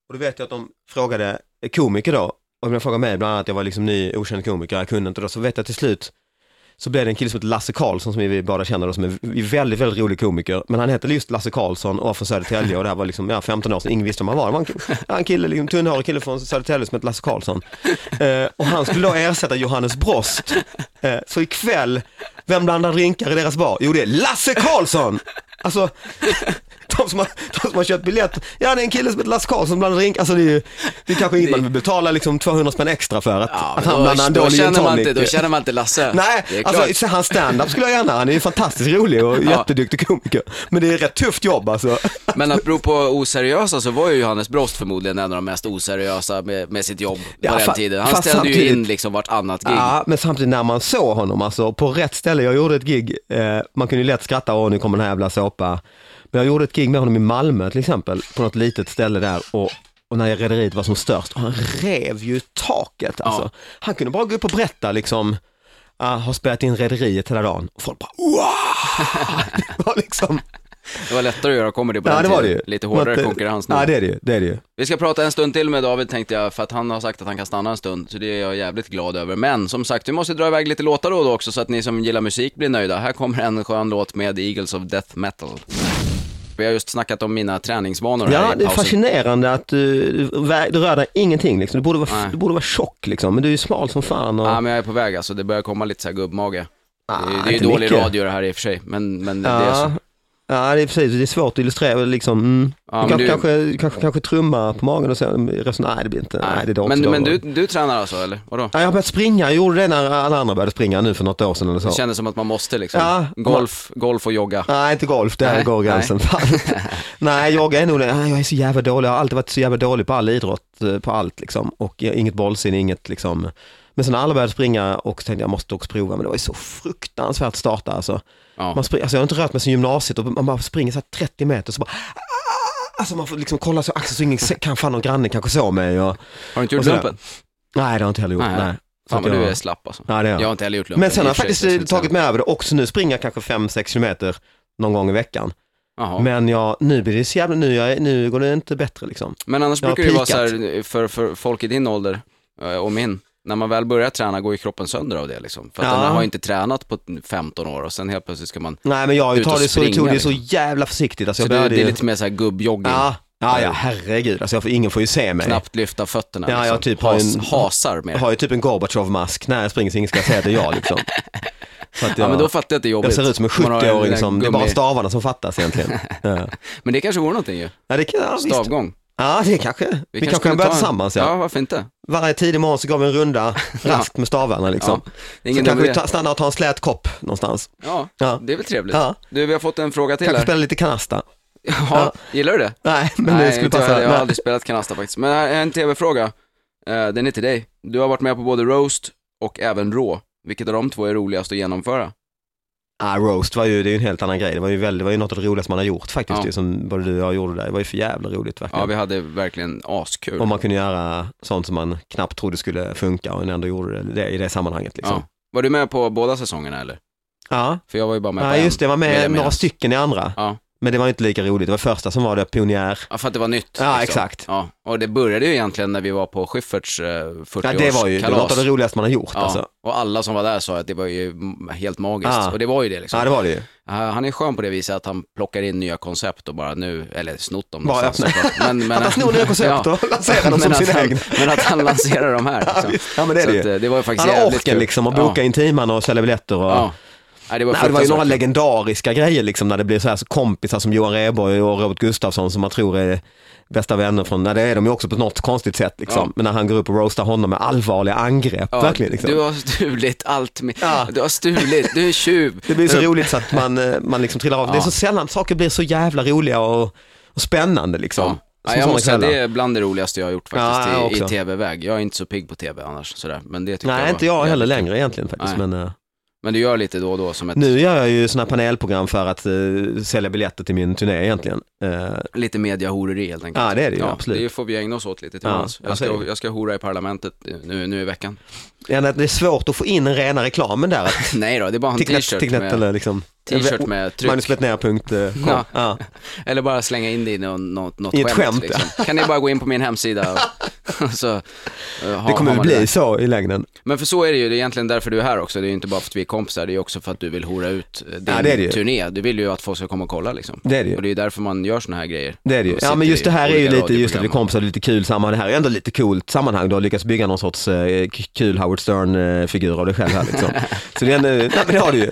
Och då vet jag att de frågade komiker då, och de frågade mig bland annat, jag var liksom ny okänd komiker, jag kunde inte då, så vet jag till slut så blev det en kille som heter Lasse Karlsson som vi båda känner då, som är väldigt, väldigt rolig komiker. Men han hette just Lasse Karlsson och var från Södertälje och det här var liksom, ja, 15 år sedan, ingen visste vem han var. Det var en, en kille, liksom, tunnhårig kille från Södertälje som hette Lasse Karlsson. Eh, och han skulle då ersätta Johannes Brost. Eh, så ikväll, vem blandar drinkar i deras bar? Jo det är Lasse Karlsson! Alltså, de som, har, de som har köpt biljett, ja det är en kille som heter Lasse Karlsson som blandar drinkar. Alltså det är ju, det är kanske inget man vill betala liksom 200 spänn extra för att, Ja, att han blandar en då, dålig gin tonic. inte, då känner man inte Lasse. Nej, alltså så hans stand-up skulle jag gärna, han är ju fantastiskt rolig och jätteduktig komiker. Men det är rätt tufft jobb alltså. Men att bero på oseriösa så var ju Johannes Brost förmodligen en av de mest oseriösa med, med sitt jobb Ja, på den tiden. Han ställde ju in liksom vartannat gig. Ja, men samtidigt när man såg honom, alltså på rätt ställe, jag gjorde ett gig, eh, man kunde ju lätt skratta, åh nu kommer den här jävla såpa. Men jag gjorde ett gig med honom i Malmö till exempel, på något litet ställe där och, och när rederiet var som störst, och han rev ju taket alltså. Ja. Han kunde bara gå upp och berätta liksom, ah, har spelat in rederiet hela dagen, och folk bara wow! <laughs> Det var liksom, Det var lättare att göra comedy på ja den det var det ju. Lite hårdare eh, konkurrens nu. Ja det är det ju, det är det ju. Vi ska prata en stund till med David tänkte jag, för att han har sagt att han kan stanna en stund, så det är jag jävligt glad över. Men som sagt, vi måste dra iväg lite låtar då och då också, så att ni som gillar musik blir nöjda. Här kommer en skön låt med Eagles of Death Metal. Vi har just snackat om mina träningsvanor här Ja, i det är pausen. fascinerande att du, du, du rör dig ingenting liksom. Du borde, vara, Nej. du borde vara tjock liksom, men du är ju smal som fan. Och... Ja, men jag är på väg alltså, det börjar komma lite så här gubbmage. det Ah, är, det är ju dålig mycket. radio det här i och för sig, men, men det är så. Ja, det är precis. Det är svårt att illustrera liksom. Mm. Ja, du men kanske, du- kanske, kanske, kanske trumma på magen och sen resonera, nej det blir inte, nej, det är men, också men då. du, du tränar alltså, eller? Vadå? Ja, jag har börjat springa, jag gjorde det när alla andra började springa nu för något år sedan eller så. Det kändes som att man måste liksom. Ja, golf, golf och jogga. Nej, inte golf, där Nej, går gränsen. <laughs> Nej, jag är nog det. Nej, jag är så jävla dålig, jag har alltid varit så jävla dålig på all idrott, eh, på allt liksom. Och inget bollsinne, inget liksom. Men sen när alla började springa och tänkte jag, jag måste också prova, men det var ju så fruktansvärt att starta alltså. Ja. Man spring, alltså jag har inte rört mig sen gymnasiet och man bara springer så här 30 meter så bara Alltså man får liksom kolla så axeln så ingen se- kan fan någon granne kanske såg mig och, Har du inte gjort och lumpen? Nej det har jag inte heller gjort. Nej. Nej. Så Fan att vad du jag- är slapp alltså. Ja, det är jag. Jag har inte heller gjort lumpen. Men sen har jag faktiskt eh, tagit säga. mig över det också. Nu springer jag kanske 5-6 kilometer någon gång i veckan. Jaha. Men, Men jag, nu blir det så jävla, nu, jag, nu går det inte bättre liksom. annars jag brukar det ju vara så här, för, för folk i din ålder eh, och min, när man väl börjar träna går ju kroppen sönder av det liksom. För att Ja. den har inte tränat på 15 år och sen helt plötsligt ska man, Nej men jag tar det så, springa, tog det så liksom. jävla försiktigt. Alltså, så jag det, det är lite mer så här gubbjogging. Ja, ja, ja herregud. Alltså, jag får, ingen får ju se mig. Knappt lyfta fötterna Ja, liksom. jag typ har Has, en- hasar. Jag har ju typ en Gorbatjov-mask när jag springer så ingen ska säga att det är jag liksom. <laughs> Så att Ja men då fattar jag att det är jobbigt. jag ser ut som en Man har 70-åring den som, det är bara stavarna som fattas egentligen. <laughs> Ja, Men det kanske vore någonting ju. ja det kan, ja. Stavgång. Ja, det kanske. Vi, kanske skulle kan börja en- tillsammans ja. Ja, varför inte? Varje tidig morgon så går vi en runda <laughs> raskt med stavarna liksom. Ja, är Så ingen kanske vi ta, stannar och tar en slät kopp någonstans. Ja, Ja. det är väl trevligt. Ja. Du, vi har fått en fråga till Kanske här. spela lite kanasta. <laughs> Ja, gillar du det? Nej, men Nej, det skulle jag, passa. heller. jag har aldrig spelat kanasta faktiskt. Men här är en tv-fråga. Eh, den är till dig. Du har varit med på både roast och även rå. Vilket av de två är roligast att genomföra? Ah, roast var ju, det är ju en helt annan grej. Det var ju, väldigt, det var ju något av det roligaste man har gjort faktiskt, Ja. ju, som både du och jag gjorde där. Det var ju för jävla roligt verkligen. Ja, vi hade verkligen askul. Om man kunde göra sånt som man knappt trodde skulle funka och ändå gjorde det, det i det sammanhanget liksom. ja. Var du med på båda säsongerna eller? Ja, För jag var ju bara med ja på en. just det, jag var med jag några stycken i andra. Ja. Men det var inte lika roligt. Det var första som var det, pionjär. ja, för att det var nytt. Ja, exakt. Ja, och det började ju egentligen när vi var på Schyfferts eh, 40-årskalas. Ja, det var ju det var det roligaste man har gjort Ja, alltså. och alla som var där sa att det var ju helt magiskt. Ja. Och det var ju det liksom. Ja, det var det ju. Ja, han är skön på det viset att han plockar in nya koncept och bara nu, eller snott dem Bara öppna. Men, men, Att han snor nya koncept <laughs> och lanserar dem <laughs> som sina han, egna. Men att han lanserar de här. <laughs> Ja, Liksom. visst. Ja, men det är det ju. eh, det var ju faktiskt Han har orken liksom att boka ja. in timmarna och sälja biljetter och... Nej, det var, Nej, det var ju några legendariska grejer liksom när det blir så här så kompisar som Johan Rheborg och Robert Gustafsson som man tror är bästa vänner från, nej det är de ju också på något konstigt sätt liksom. Ja. Men när han går upp och roastar honom med allvarliga angrepp, Ja, verkligen liksom. Du har stulit allt, med, Ja. du har stulit, du är tjuv. Det blir så roligt så att man, eh, man liksom trillar av. Det är så sällan saker blir så jävla roliga och, och spännande liksom. Ja. Jag måste säga, det är bland det roligaste jag har gjort faktiskt jag i, i tv-väg. Jag är inte så pigg på tv annars, sådär. men det tycker jag Nej, var inte jag heller längre egentligen faktiskt. Nej. Men, eh, Men du gör lite då och då som ett, nu gör jag ju sådana panelprogram för att eh, sälja biljetter till min turné egentligen. Eh, lite mediahoreri helt enkelt. Ja, det är det ju, absolut. Det får vi ägna oss åt lite Ja, tillsammans. jag jag, ska, jag ska hora i parlamentet nu, nu i veckan. Ja, det är svårt att få in en rena reklamen där. Att <laughs> Nej då, det är bara en Ticknet, t-shirt med, liksom. t-shirt med tryck. Magnusbetnér.com. Ja. Ja. <laughs> Eller bara slänga in det i något, något, I ett skämt. liksom. Kan ni bara gå in på min hemsida och, <laughs> och så, uh, ha, Det kommer man bli där. så i längden. Men för så är det ju, det är egentligen därför du är här också. Det är ju inte bara för att vi är kompisar, det är också för att du vill hora ut eh, din Ja, det är det ju. turné. Du vill ju att folk ska komma och kolla liksom. Det är det ju. Och det är därför man gör såna här grejer. Det är det ju. Ja men just det här är ju lite, just att vi är kompisar, det är lite kul sammanhang. Det här är ändå lite coolt sammanhang. Du har lyckats bygga någon sorts eh, kul Howard Stern-figur av dig själv här liksom. <laughs> Så det är ändå, nej men det har du ju.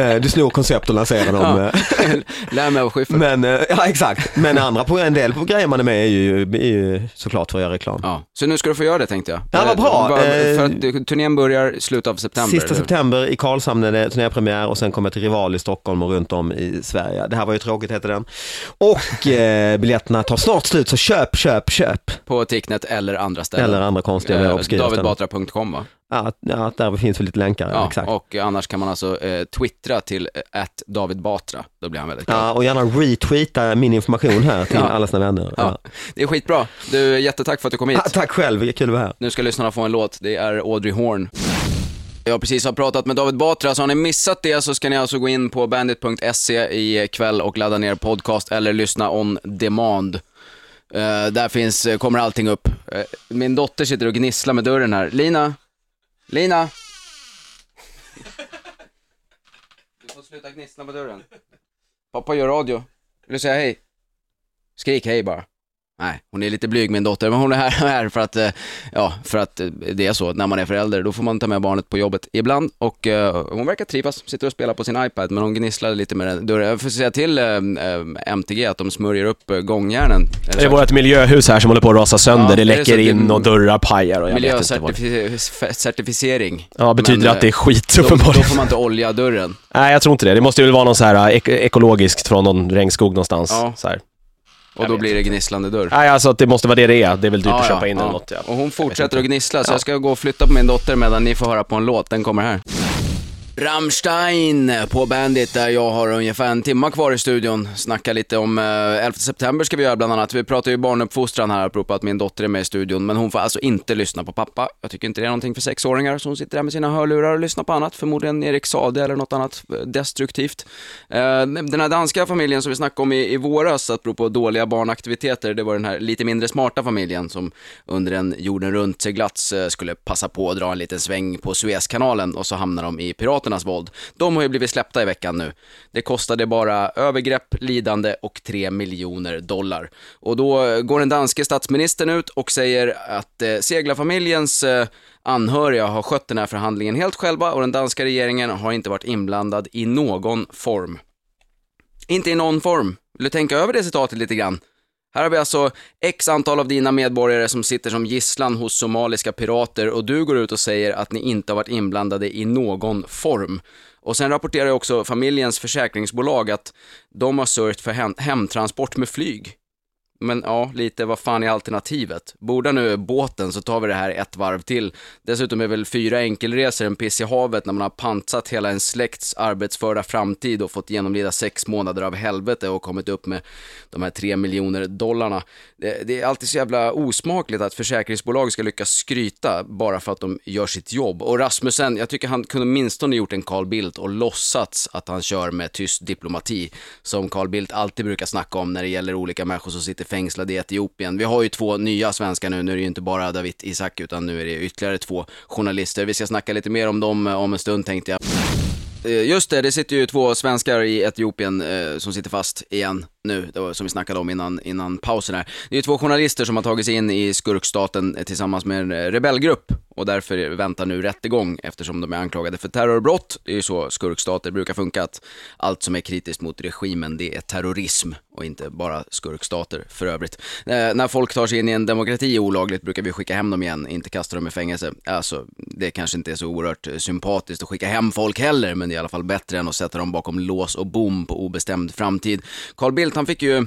Eh, du snor koncept och lanserar dem. Ja. eh. <laughs> Lär mig av Schyffert. Men, eh, ja exakt. Men andra på en del på grejer man är med är ju, är ju såklart för att göra reklam. Ja, så nu ska du få göra det tänkte jag. Ja, vad bra. Eh, För att turnén börjar slutet av september. Sista eller september i Karlshamn är det turnépremiär och sen kommer jag till Rival i Stockholm och runt om i Sverige. Det här var ju tråkigt heter den. Och eh, biljetterna tar snart slut så köp, köp, köp. På Ticknet eller andra ställen. Eller andra konstiga Eh, eh. Davidbatra.com va? Ja, ja, där finns väl lite länkar. Ja, exakt. och annars kan man alltså eh, twittra till att David Batra. Då blir han väldigt glad. Ja, och gärna retweeta min information här till <laughs> Ja. alla sina vänner. Ja. Ja. Det är skitbra. Du, jättetack för att du kom hit. Ah, tack själv, kul att vara här. Nu ska lyssnarna få en låt. Det är Audrey Horn. Jag precis har pratat med David Batra, så har ni missat det så ska ni alltså gå in på bandit.se i kväll och ladda ner podcast eller lyssna on demand. Eh, där finns, eh, kommer allting upp. Eh, min dotter sitter och gnisslar med dörren här. Lina? Lina? Du får sluta gnissla på dörren. Pappa gör radio. Vill du säga hej? Skrik hej bara. Nej, hon är lite blyg min dotter, men hon är här, <laughs> här för att, eh, ja, för att eh, det är så när man är förälder. Då får man ta med barnet på jobbet ibland och eh, hon verkar trivas, sitter och spelar på sin iPad, men hon gnisslar lite med den. Jag får säga till eh, MTG att de smörjer upp gångjärnen. Det är vårt miljöhus här som håller på att rasa sönder. Ja, det läcker det- in och dörrar pajar och jag Miljöcertifiering. Ja, betyder Men, att det är skit Då, då uppenbarligen. får man inte olja dörren. Nej, jag tror inte det. Det måste väl vara någon så här ek- ekologiskt från någon regnskog någonstans. Ja. Så här. Och då blir det gnisslande dörr. Nej, alltså att det måste vara det det är. Det är väl dyrt att Ja, köpa ja, in ja. eller något. Ja. Och hon fortsätter att gnissla, så Ja. jag ska gå och flytta på min dotter medan ni får höra på en låt. Den kommer här. Rammstein på Bandit där jag har ungefär en timma kvar i studion. Snacka lite om eh, 11 september ska vi göra bland annat. Vi pratar ju barnuppfostran här apropå att min dotter är med i studion. Men hon får alltså inte lyssna på pappa. Jag tycker inte det är någonting för sexåringar. Så hon sitter där med sina hörlurar och lyssnar på annat. Förmodligen Erik Sade eller något annat eh, destruktivt. Eh, Den här danska familjen som vi snackade om i, i våras, apropå dåliga barnaktiviteter, det var den här lite mindre smarta familjen som under en jorden runt seglats eh, skulle passa på att dra en liten sväng på Suezkanalen och så hamnar de i piraternas våld. De har ju blivit släppta i veckan nu. Det kostade bara övergrepp, lidande och 3 miljoner dollar. Och då går den danske statsministern ut och säger att eh, seglarfamiljens eh, anhöriga har skött den här förhandlingen helt själva och den danska regeringen har inte varit inblandad i någon form. Inte i någon form. Vill du tänka över det citatet lite grann? Här har vi alltså x antal av dina medborgare som sitter som gisslan hos somaliska pirater och du går ut och säger att ni inte har varit inblandade i någon form. Och sen rapporterar ju också familjens försäkringsbolag att de har sörjt för hem- hemtransport med flyg. Men ja, lite vad fan är alternativet? Borda nu båten så tar vi det här ett varv till. Dessutom är väl fyra enkelresor en piss i havet när man har pantsat hela en släkts arbetsförda framtid och fått genomlida sex månader av helvete och kommit upp med de här tre miljoner dollarna. Det, det är alltid så jävla osmakligt att försäkringsbolag ska lyckas skryta bara för att de gör sitt jobb. Och Rasmussen, jag tycker han kunde åtminstone gjort en Carl Bildt och låtsats att han kör med tyst diplomati som Carl Bildt alltid brukar snacka om när det gäller olika människor som sitter fängslade i Etiopien. Vi har ju två nya svenskar nu, nu är det ju inte bara David Isak utan nu är det ytterligare två journalister. Vi ska snacka lite mer om dem eh, om en stund tänkte jag. Eh, just det, det sitter ju två svenskar i Etiopien eh, som sitter fast igen nu, det var som vi snackade om innan, innan pausen här. Det är två journalister som har tagit sig in i skurkstaten tillsammans med en eh, rebellgrupp och därför väntar nu rättegång eftersom de är anklagade för terrorbrott. Det är ju så skurkstater brukar funka, att allt som är kritiskt mot regimen, det är terrorism och inte bara skurkstater för övrigt. Eh, när folk tar sig in i en demokrati olagligt brukar vi skicka hem dem igen, inte kasta dem i fängelse. Alltså, det kanske inte är så oerhört eh, sympatiskt att skicka hem folk heller, men det är i alla fall bättre än att sätta dem bakom lås och bom på obestämd framtid. Carl Bildt, han fick ju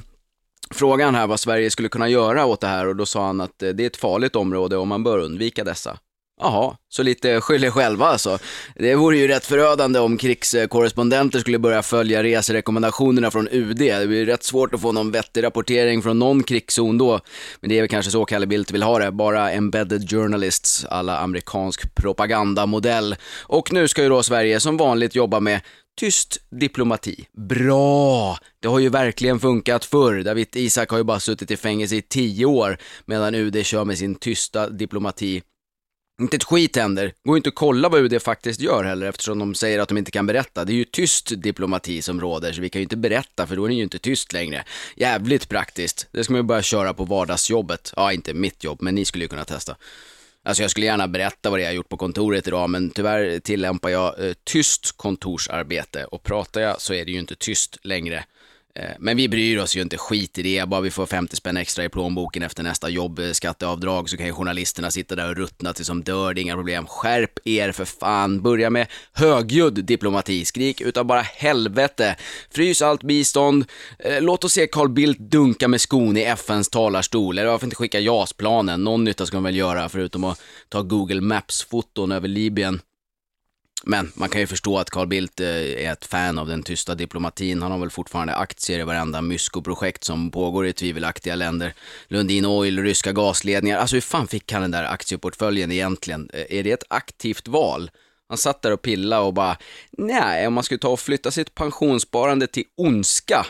frågan här vad Sverige skulle kunna göra åt det här och då sa han att eh, det är ett farligt område och man bör undvika dessa. Jaha, så lite skyll er själva alltså. Det vore ju rätt förödande om krigskorrespondenter skulle börja följa reserekommendationerna från UD. Det blir rätt svårt att få någon vettig rapportering från någon krigszon då. Men det är väl kanske så Kalle Bildt vill ha det, bara embedded journalists alla amerikansk propagandamodell. Och nu ska ju då Sverige som vanligt jobba med Tyst diplomati. Bra! Det har ju verkligen funkat förr. David Isak har ju bara suttit i fängelse i tio år medan UD kör med sin tysta diplomati. Inte ett skit händer. Går inte att kolla vad UD faktiskt gör heller eftersom de säger att de inte kan berätta. Det är ju tyst diplomati som råder så vi kan ju inte berätta för då är den ju inte tyst längre. Jävligt praktiskt. Det ska man ju börja köra på vardagsjobbet. Ja, inte mitt jobb, men ni skulle ju kunna testa. Alltså jag skulle gärna berätta vad det är jag gjort på kontoret idag, men tyvärr tillämpar jag eh, tyst kontorsarbete och pratar jag så är det ju inte tyst längre. Eh, men vi bryr oss ju inte skit i det, bara vi får 50 spänn extra i plånboken efter nästa jobbskatteavdrag så kan ju journalisterna sitta där och ruttna tills de dör, det är inga problem. Skärp er för fan, börja med högljudd diplomati, skrik utav bara helvete. Frys allt bistånd, eh, låt oss se Carl Bildt dunka med skon i FNs talarstol, eller varför inte skicka JAS-planen, någon nytta ska de väl göra förutom att ta Google Maps-foton över Libyen. Men man kan ju förstå att Carl Bildt eh, är ett fan av den tysta diplomatin. Han har väl fortfarande aktier i varenda mysko-projekt som pågår i tvivelaktiga länder. Lundin Oil, ryska gasledningar. Alltså hur fan fick han den där aktieportföljen egentligen? Eh, är det ett aktivt val? Han satt där och pillade och bara, nej, om man skulle ta och flytta sitt pensionssparande till ondska,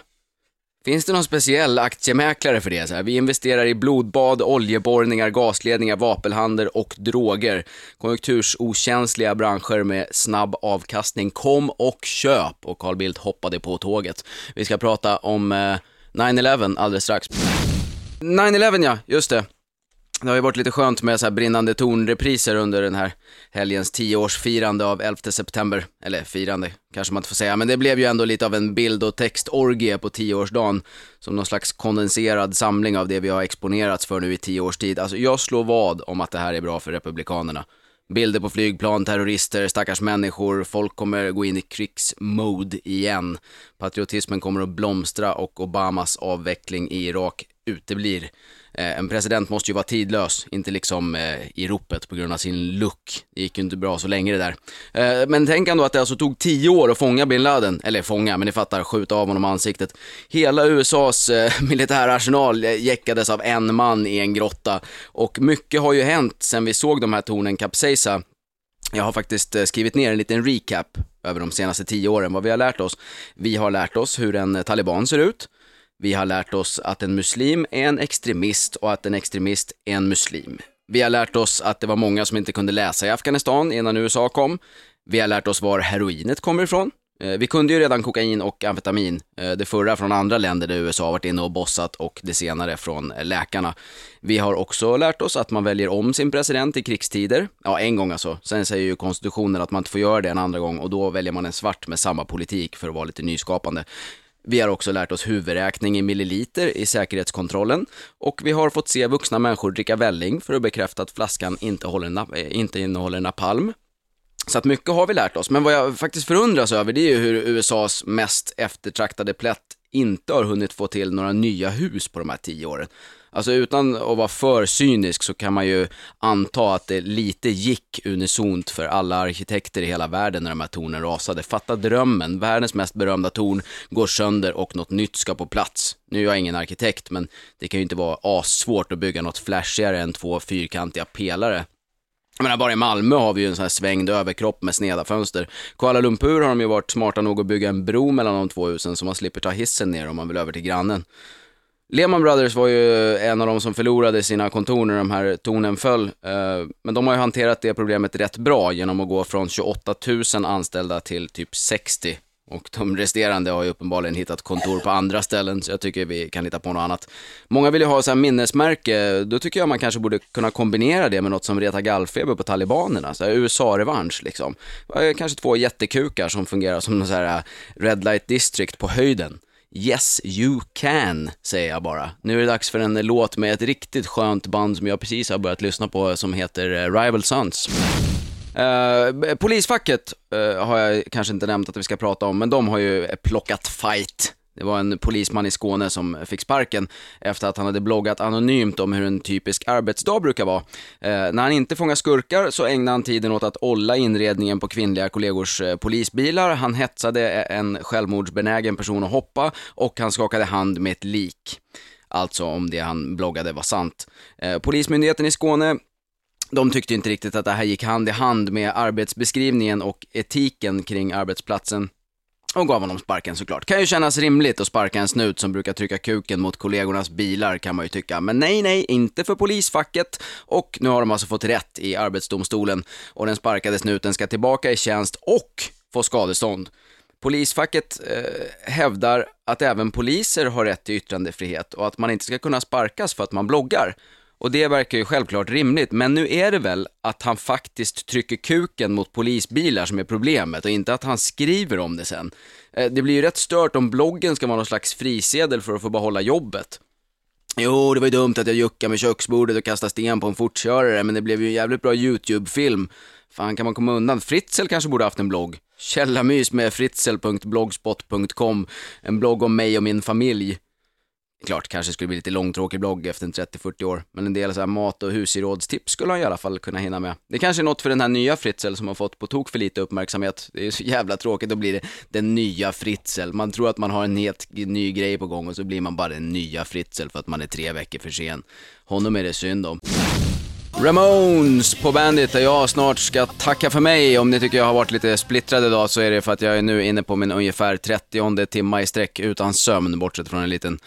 Finns det någon speciell aktiemäklare för det? Så här, vi investerar i blodbad, oljeborrningar, gasledningar, vapenhandel och droger. Konjunktursokänsliga branscher med snabb avkastning. Kom och köp! Och Carl Bildt hoppade på tåget. Vi ska prata om eh, 9-11 alldeles strax. 9-11 ja, just det. Det har ju varit lite skönt med så här brinnande tornrepriser under den här helgens tioårsfirande av 11 september. Eller firande kanske man inte får säga, men det blev ju ändå lite av en bild och textorgie på tioårsdagen. Som någon slags kondenserad samling av det vi har exponerats för nu i tio års tid. Alltså jag slår vad om att det här är bra för Republikanerna. Bilder på flygplan, terrorister, stackars människor, folk kommer gå in i krigsmode igen. Patriotismen kommer att blomstra och Obamas avveckling i Irak uteblir. Eh, en president måste ju vara tidlös, inte liksom eh, i ropet på grund av sin look. Det gick ju inte bra så länge det där. Eh, men tänk ändå att det alltså tog tio år att fånga bin Laden, eller fånga, men ni fattar, skjuta av honom ansiktet. Hela USAs eh, <laughs> militära arsenal eh, jäckades av en man i en grotta och mycket har ju hänt sen vi såg de här tornen kapsejsa. Jag har faktiskt eh, skrivit ner en liten recap över de senaste tio åren, vad vi har lärt oss. Vi har lärt oss hur en taliban ser ut. Vi har lärt oss att en muslim är en extremist och att en extremist är en muslim. Vi har lärt oss att det var många som inte kunde läsa i Afghanistan innan USA kom. Vi har lärt oss var heroinet kommer ifrån. Eh, vi kunde ju redan kokain och amfetamin, eh, det förra från andra länder där USA varit inne och bossat och det senare från läkarna. Vi har också lärt oss att man väljer om sin president i krigstider. Ja, en gång alltså. Sen säger ju konstitutionen att man inte får göra det en andra gång och då väljer man en svart med samma politik för att vara lite nyskapande. Vi har också lärt oss huvudräkning i milliliter i säkerhetskontrollen och vi har fått se vuxna människor dricka välling för att bekräfta att flaskan inte, håller, eh, inte innehåller napalm. Så att mycket har vi lärt oss, men vad jag faktiskt förundras över det är ju hur USAs mest eftertraktade plätt inte har hunnit få till några nya hus på de här tio åren. Alltså utan att vara för cynisk så kan man ju anta att det lite gick unisont för alla arkitekter i hela världen när de här tornen rasade. Fatta drömmen, världens mest berömda torn går sönder och något nytt ska på plats. Nu är jag ingen arkitekt, men det kan ju inte vara assvårt att bygga något flashigare än två fyrkantiga pelare. Jag menar, bara i Malmö har vi ju en sån här svängd överkropp med sneda fönster. Kuala Lumpur har de ju varit smarta nog att bygga en bro mellan de två husen så man slipper ta hissen ner om man vill över till grannen. Lehman Brothers var ju en av de som förlorade sina kontor när de här tornen föll. Eh, men de har ju hanterat det problemet rätt bra genom att gå från 28 000 anställda till typ 60 Och de resterande har ju uppenbarligen hittat kontor på andra ställen, så jag tycker vi kan hitta på något annat. Många vill ju ha så här minnesmärke, då tycker jag man kanske borde kunna kombinera det med något som retar gallfeber på talibanerna, så här USA-revansch liksom. Eh, kanske två jättekukar som fungerar som någon så här eh, Red Light District på höjden. Yes, you can, säger jag bara. Nu är det dags för en låt med ett riktigt skönt band som jag precis har börjat lyssna på som heter eh, Rival Sons. Eh, polisfacket eh, har jag kanske inte nämnt att vi ska prata om, men de har ju plockat fight. Det var en polisman i Skåne som fick sparken efter att han hade bloggat anonymt om hur en typisk arbetsdag brukar vara. Eh, när han inte fångar skurkar så ägnar han tiden åt att olla inredningen på kvinnliga kollegors eh, polisbilar, han hetsade e-, en självmordsbenägen person att hoppa och han skakade hand med ett lik. Alltså om det han bloggade var sant. Eh, Polismyndigheten i Skåne de tyckte inte riktigt att det här gick hand i hand med arbetsbeskrivningen och etiken kring arbetsplatsen och gav honom sparken såklart. Kan ju kännas rimligt att sparka en snut som brukar trycka kuken mot kollegornas bilar kan man ju tycka. Men nej, nej, inte för polisfacket. Och nu har de alltså fått rätt i Arbetsdomstolen och den sparkade snuten ska tillbaka i tjänst och få skadestånd. Polisfacket eh, hävdar att även poliser har rätt till yttrandefrihet och att man inte ska kunna sparkas för att man bloggar. Och det verkar ju självklart rimligt, men nu är det väl att han faktiskt trycker kuken mot polisbilar som är problemet och inte att han skriver om det sen. Eh, det blir ju rätt stört om bloggen ska vara någon slags frisedel för att få behålla jobbet. Jo, det var ju dumt att jag juckade med köksbordet och kastade sten på en fortkörare, men det blev ju en jävligt bra YouTube-film. Fan, kan man komma undan? Fritzl kanske borde haft en blogg. Källarmys med fritzel.blogspot.com. En blogg om mig och min familj. Klart, kanske skulle bli lite långtråkig blogg efter en 30-40 år, men en del så här mat och husgerådstips skulle han i alla fall kunna hinna med. Det kanske är något för den här nya Fritzl som har fått på tok för lite uppmärksamhet. Det är så jävla tråkigt, då blir det den nya Fritzl. Man tror att man har en helt ny grej på gång och så blir man bara den nya Fritzl för att man är tre veckor för sen. Honom är det synd om. Ramones på Bandit där jag snart ska tacka för mig. Om ni tycker jag har varit lite splittrad idag så är det för att jag är nu inne på min ungefär 30 timma i sträck utan sömn, bortsett från en liten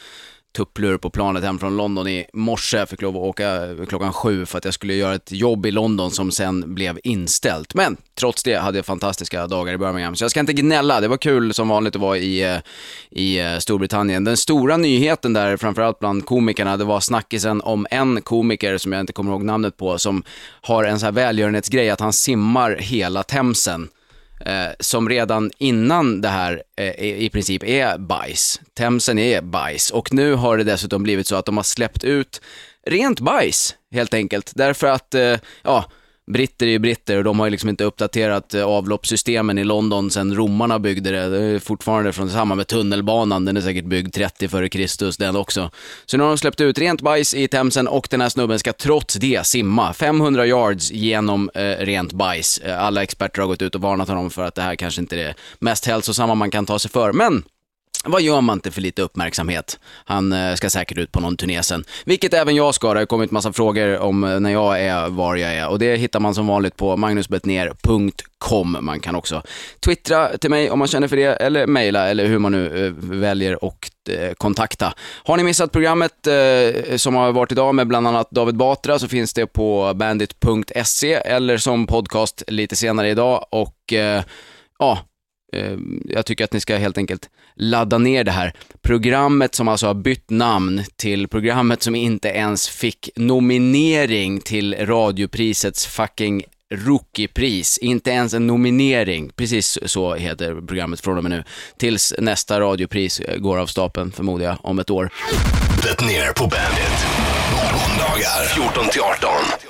tupplur på planet hem från London i morse. Jag fick lov att åka klockan sju för att jag skulle göra ett jobb i London som sen blev inställt. Men trots det hade jag fantastiska dagar i Birmingham, så jag ska inte gnälla. Det var kul som vanligt att vara i, eh, i eh, Storbritannien. Den stora nyheten där, framförallt bland komikerna, det var snackisen om en komiker som jag inte kommer ihåg namnet på, som har en så här välgörenhetsgrej att han simmar hela Themsen eh, som redan innan det här eh, i princip är bajs. Themsen är bajs och nu har det dessutom blivit så att de har släppt ut rent bajs helt enkelt. Därför att, eh, ja, britter är ju britter och de har ju liksom inte uppdaterat eh, avloppssystemen i London sedan romarna byggde det. Det är fortfarande från samma med tunnelbanan, den är säkert byggd 30 före Kristus den också. Så nu har de släppt ut rent bajs i Themsen och den här snubben ska trots det simma 500 yards genom eh, rent bajs. Eh, alla experter har gått ut och varnat honom för att det här kanske inte är det mest hälsosamma man kan ta sig för. Men vad gör man inte för lite uppmärksamhet? Han eh, ska säkert ut på någon turné sen. Vilket även jag ska. Det har kommit massa frågor om eh, när jag är, var jag är. Och det hittar man som vanligt på magnusbetner.com. Man kan också twittra till mig om man känner för det, eller mejla, eller hur man nu eh, väljer och kontakta. Har ni missat programmet eh, som har varit idag med bland annat David Batra så finns det på bandit.se eller som podcast lite senare idag. Och eh, ja, Eh, jag tycker att ni ska helt enkelt ladda ner det här programmet som alltså har bytt namn till programmet som inte ens fick nominering till radioprisets fucking Rookiepris, inte ens en nominering, precis så heter programmet från och med nu, tills nästa radiopris går av stapeln förmodar jag om ett år. Det ner på Bandit. Måndagar 14 till 18.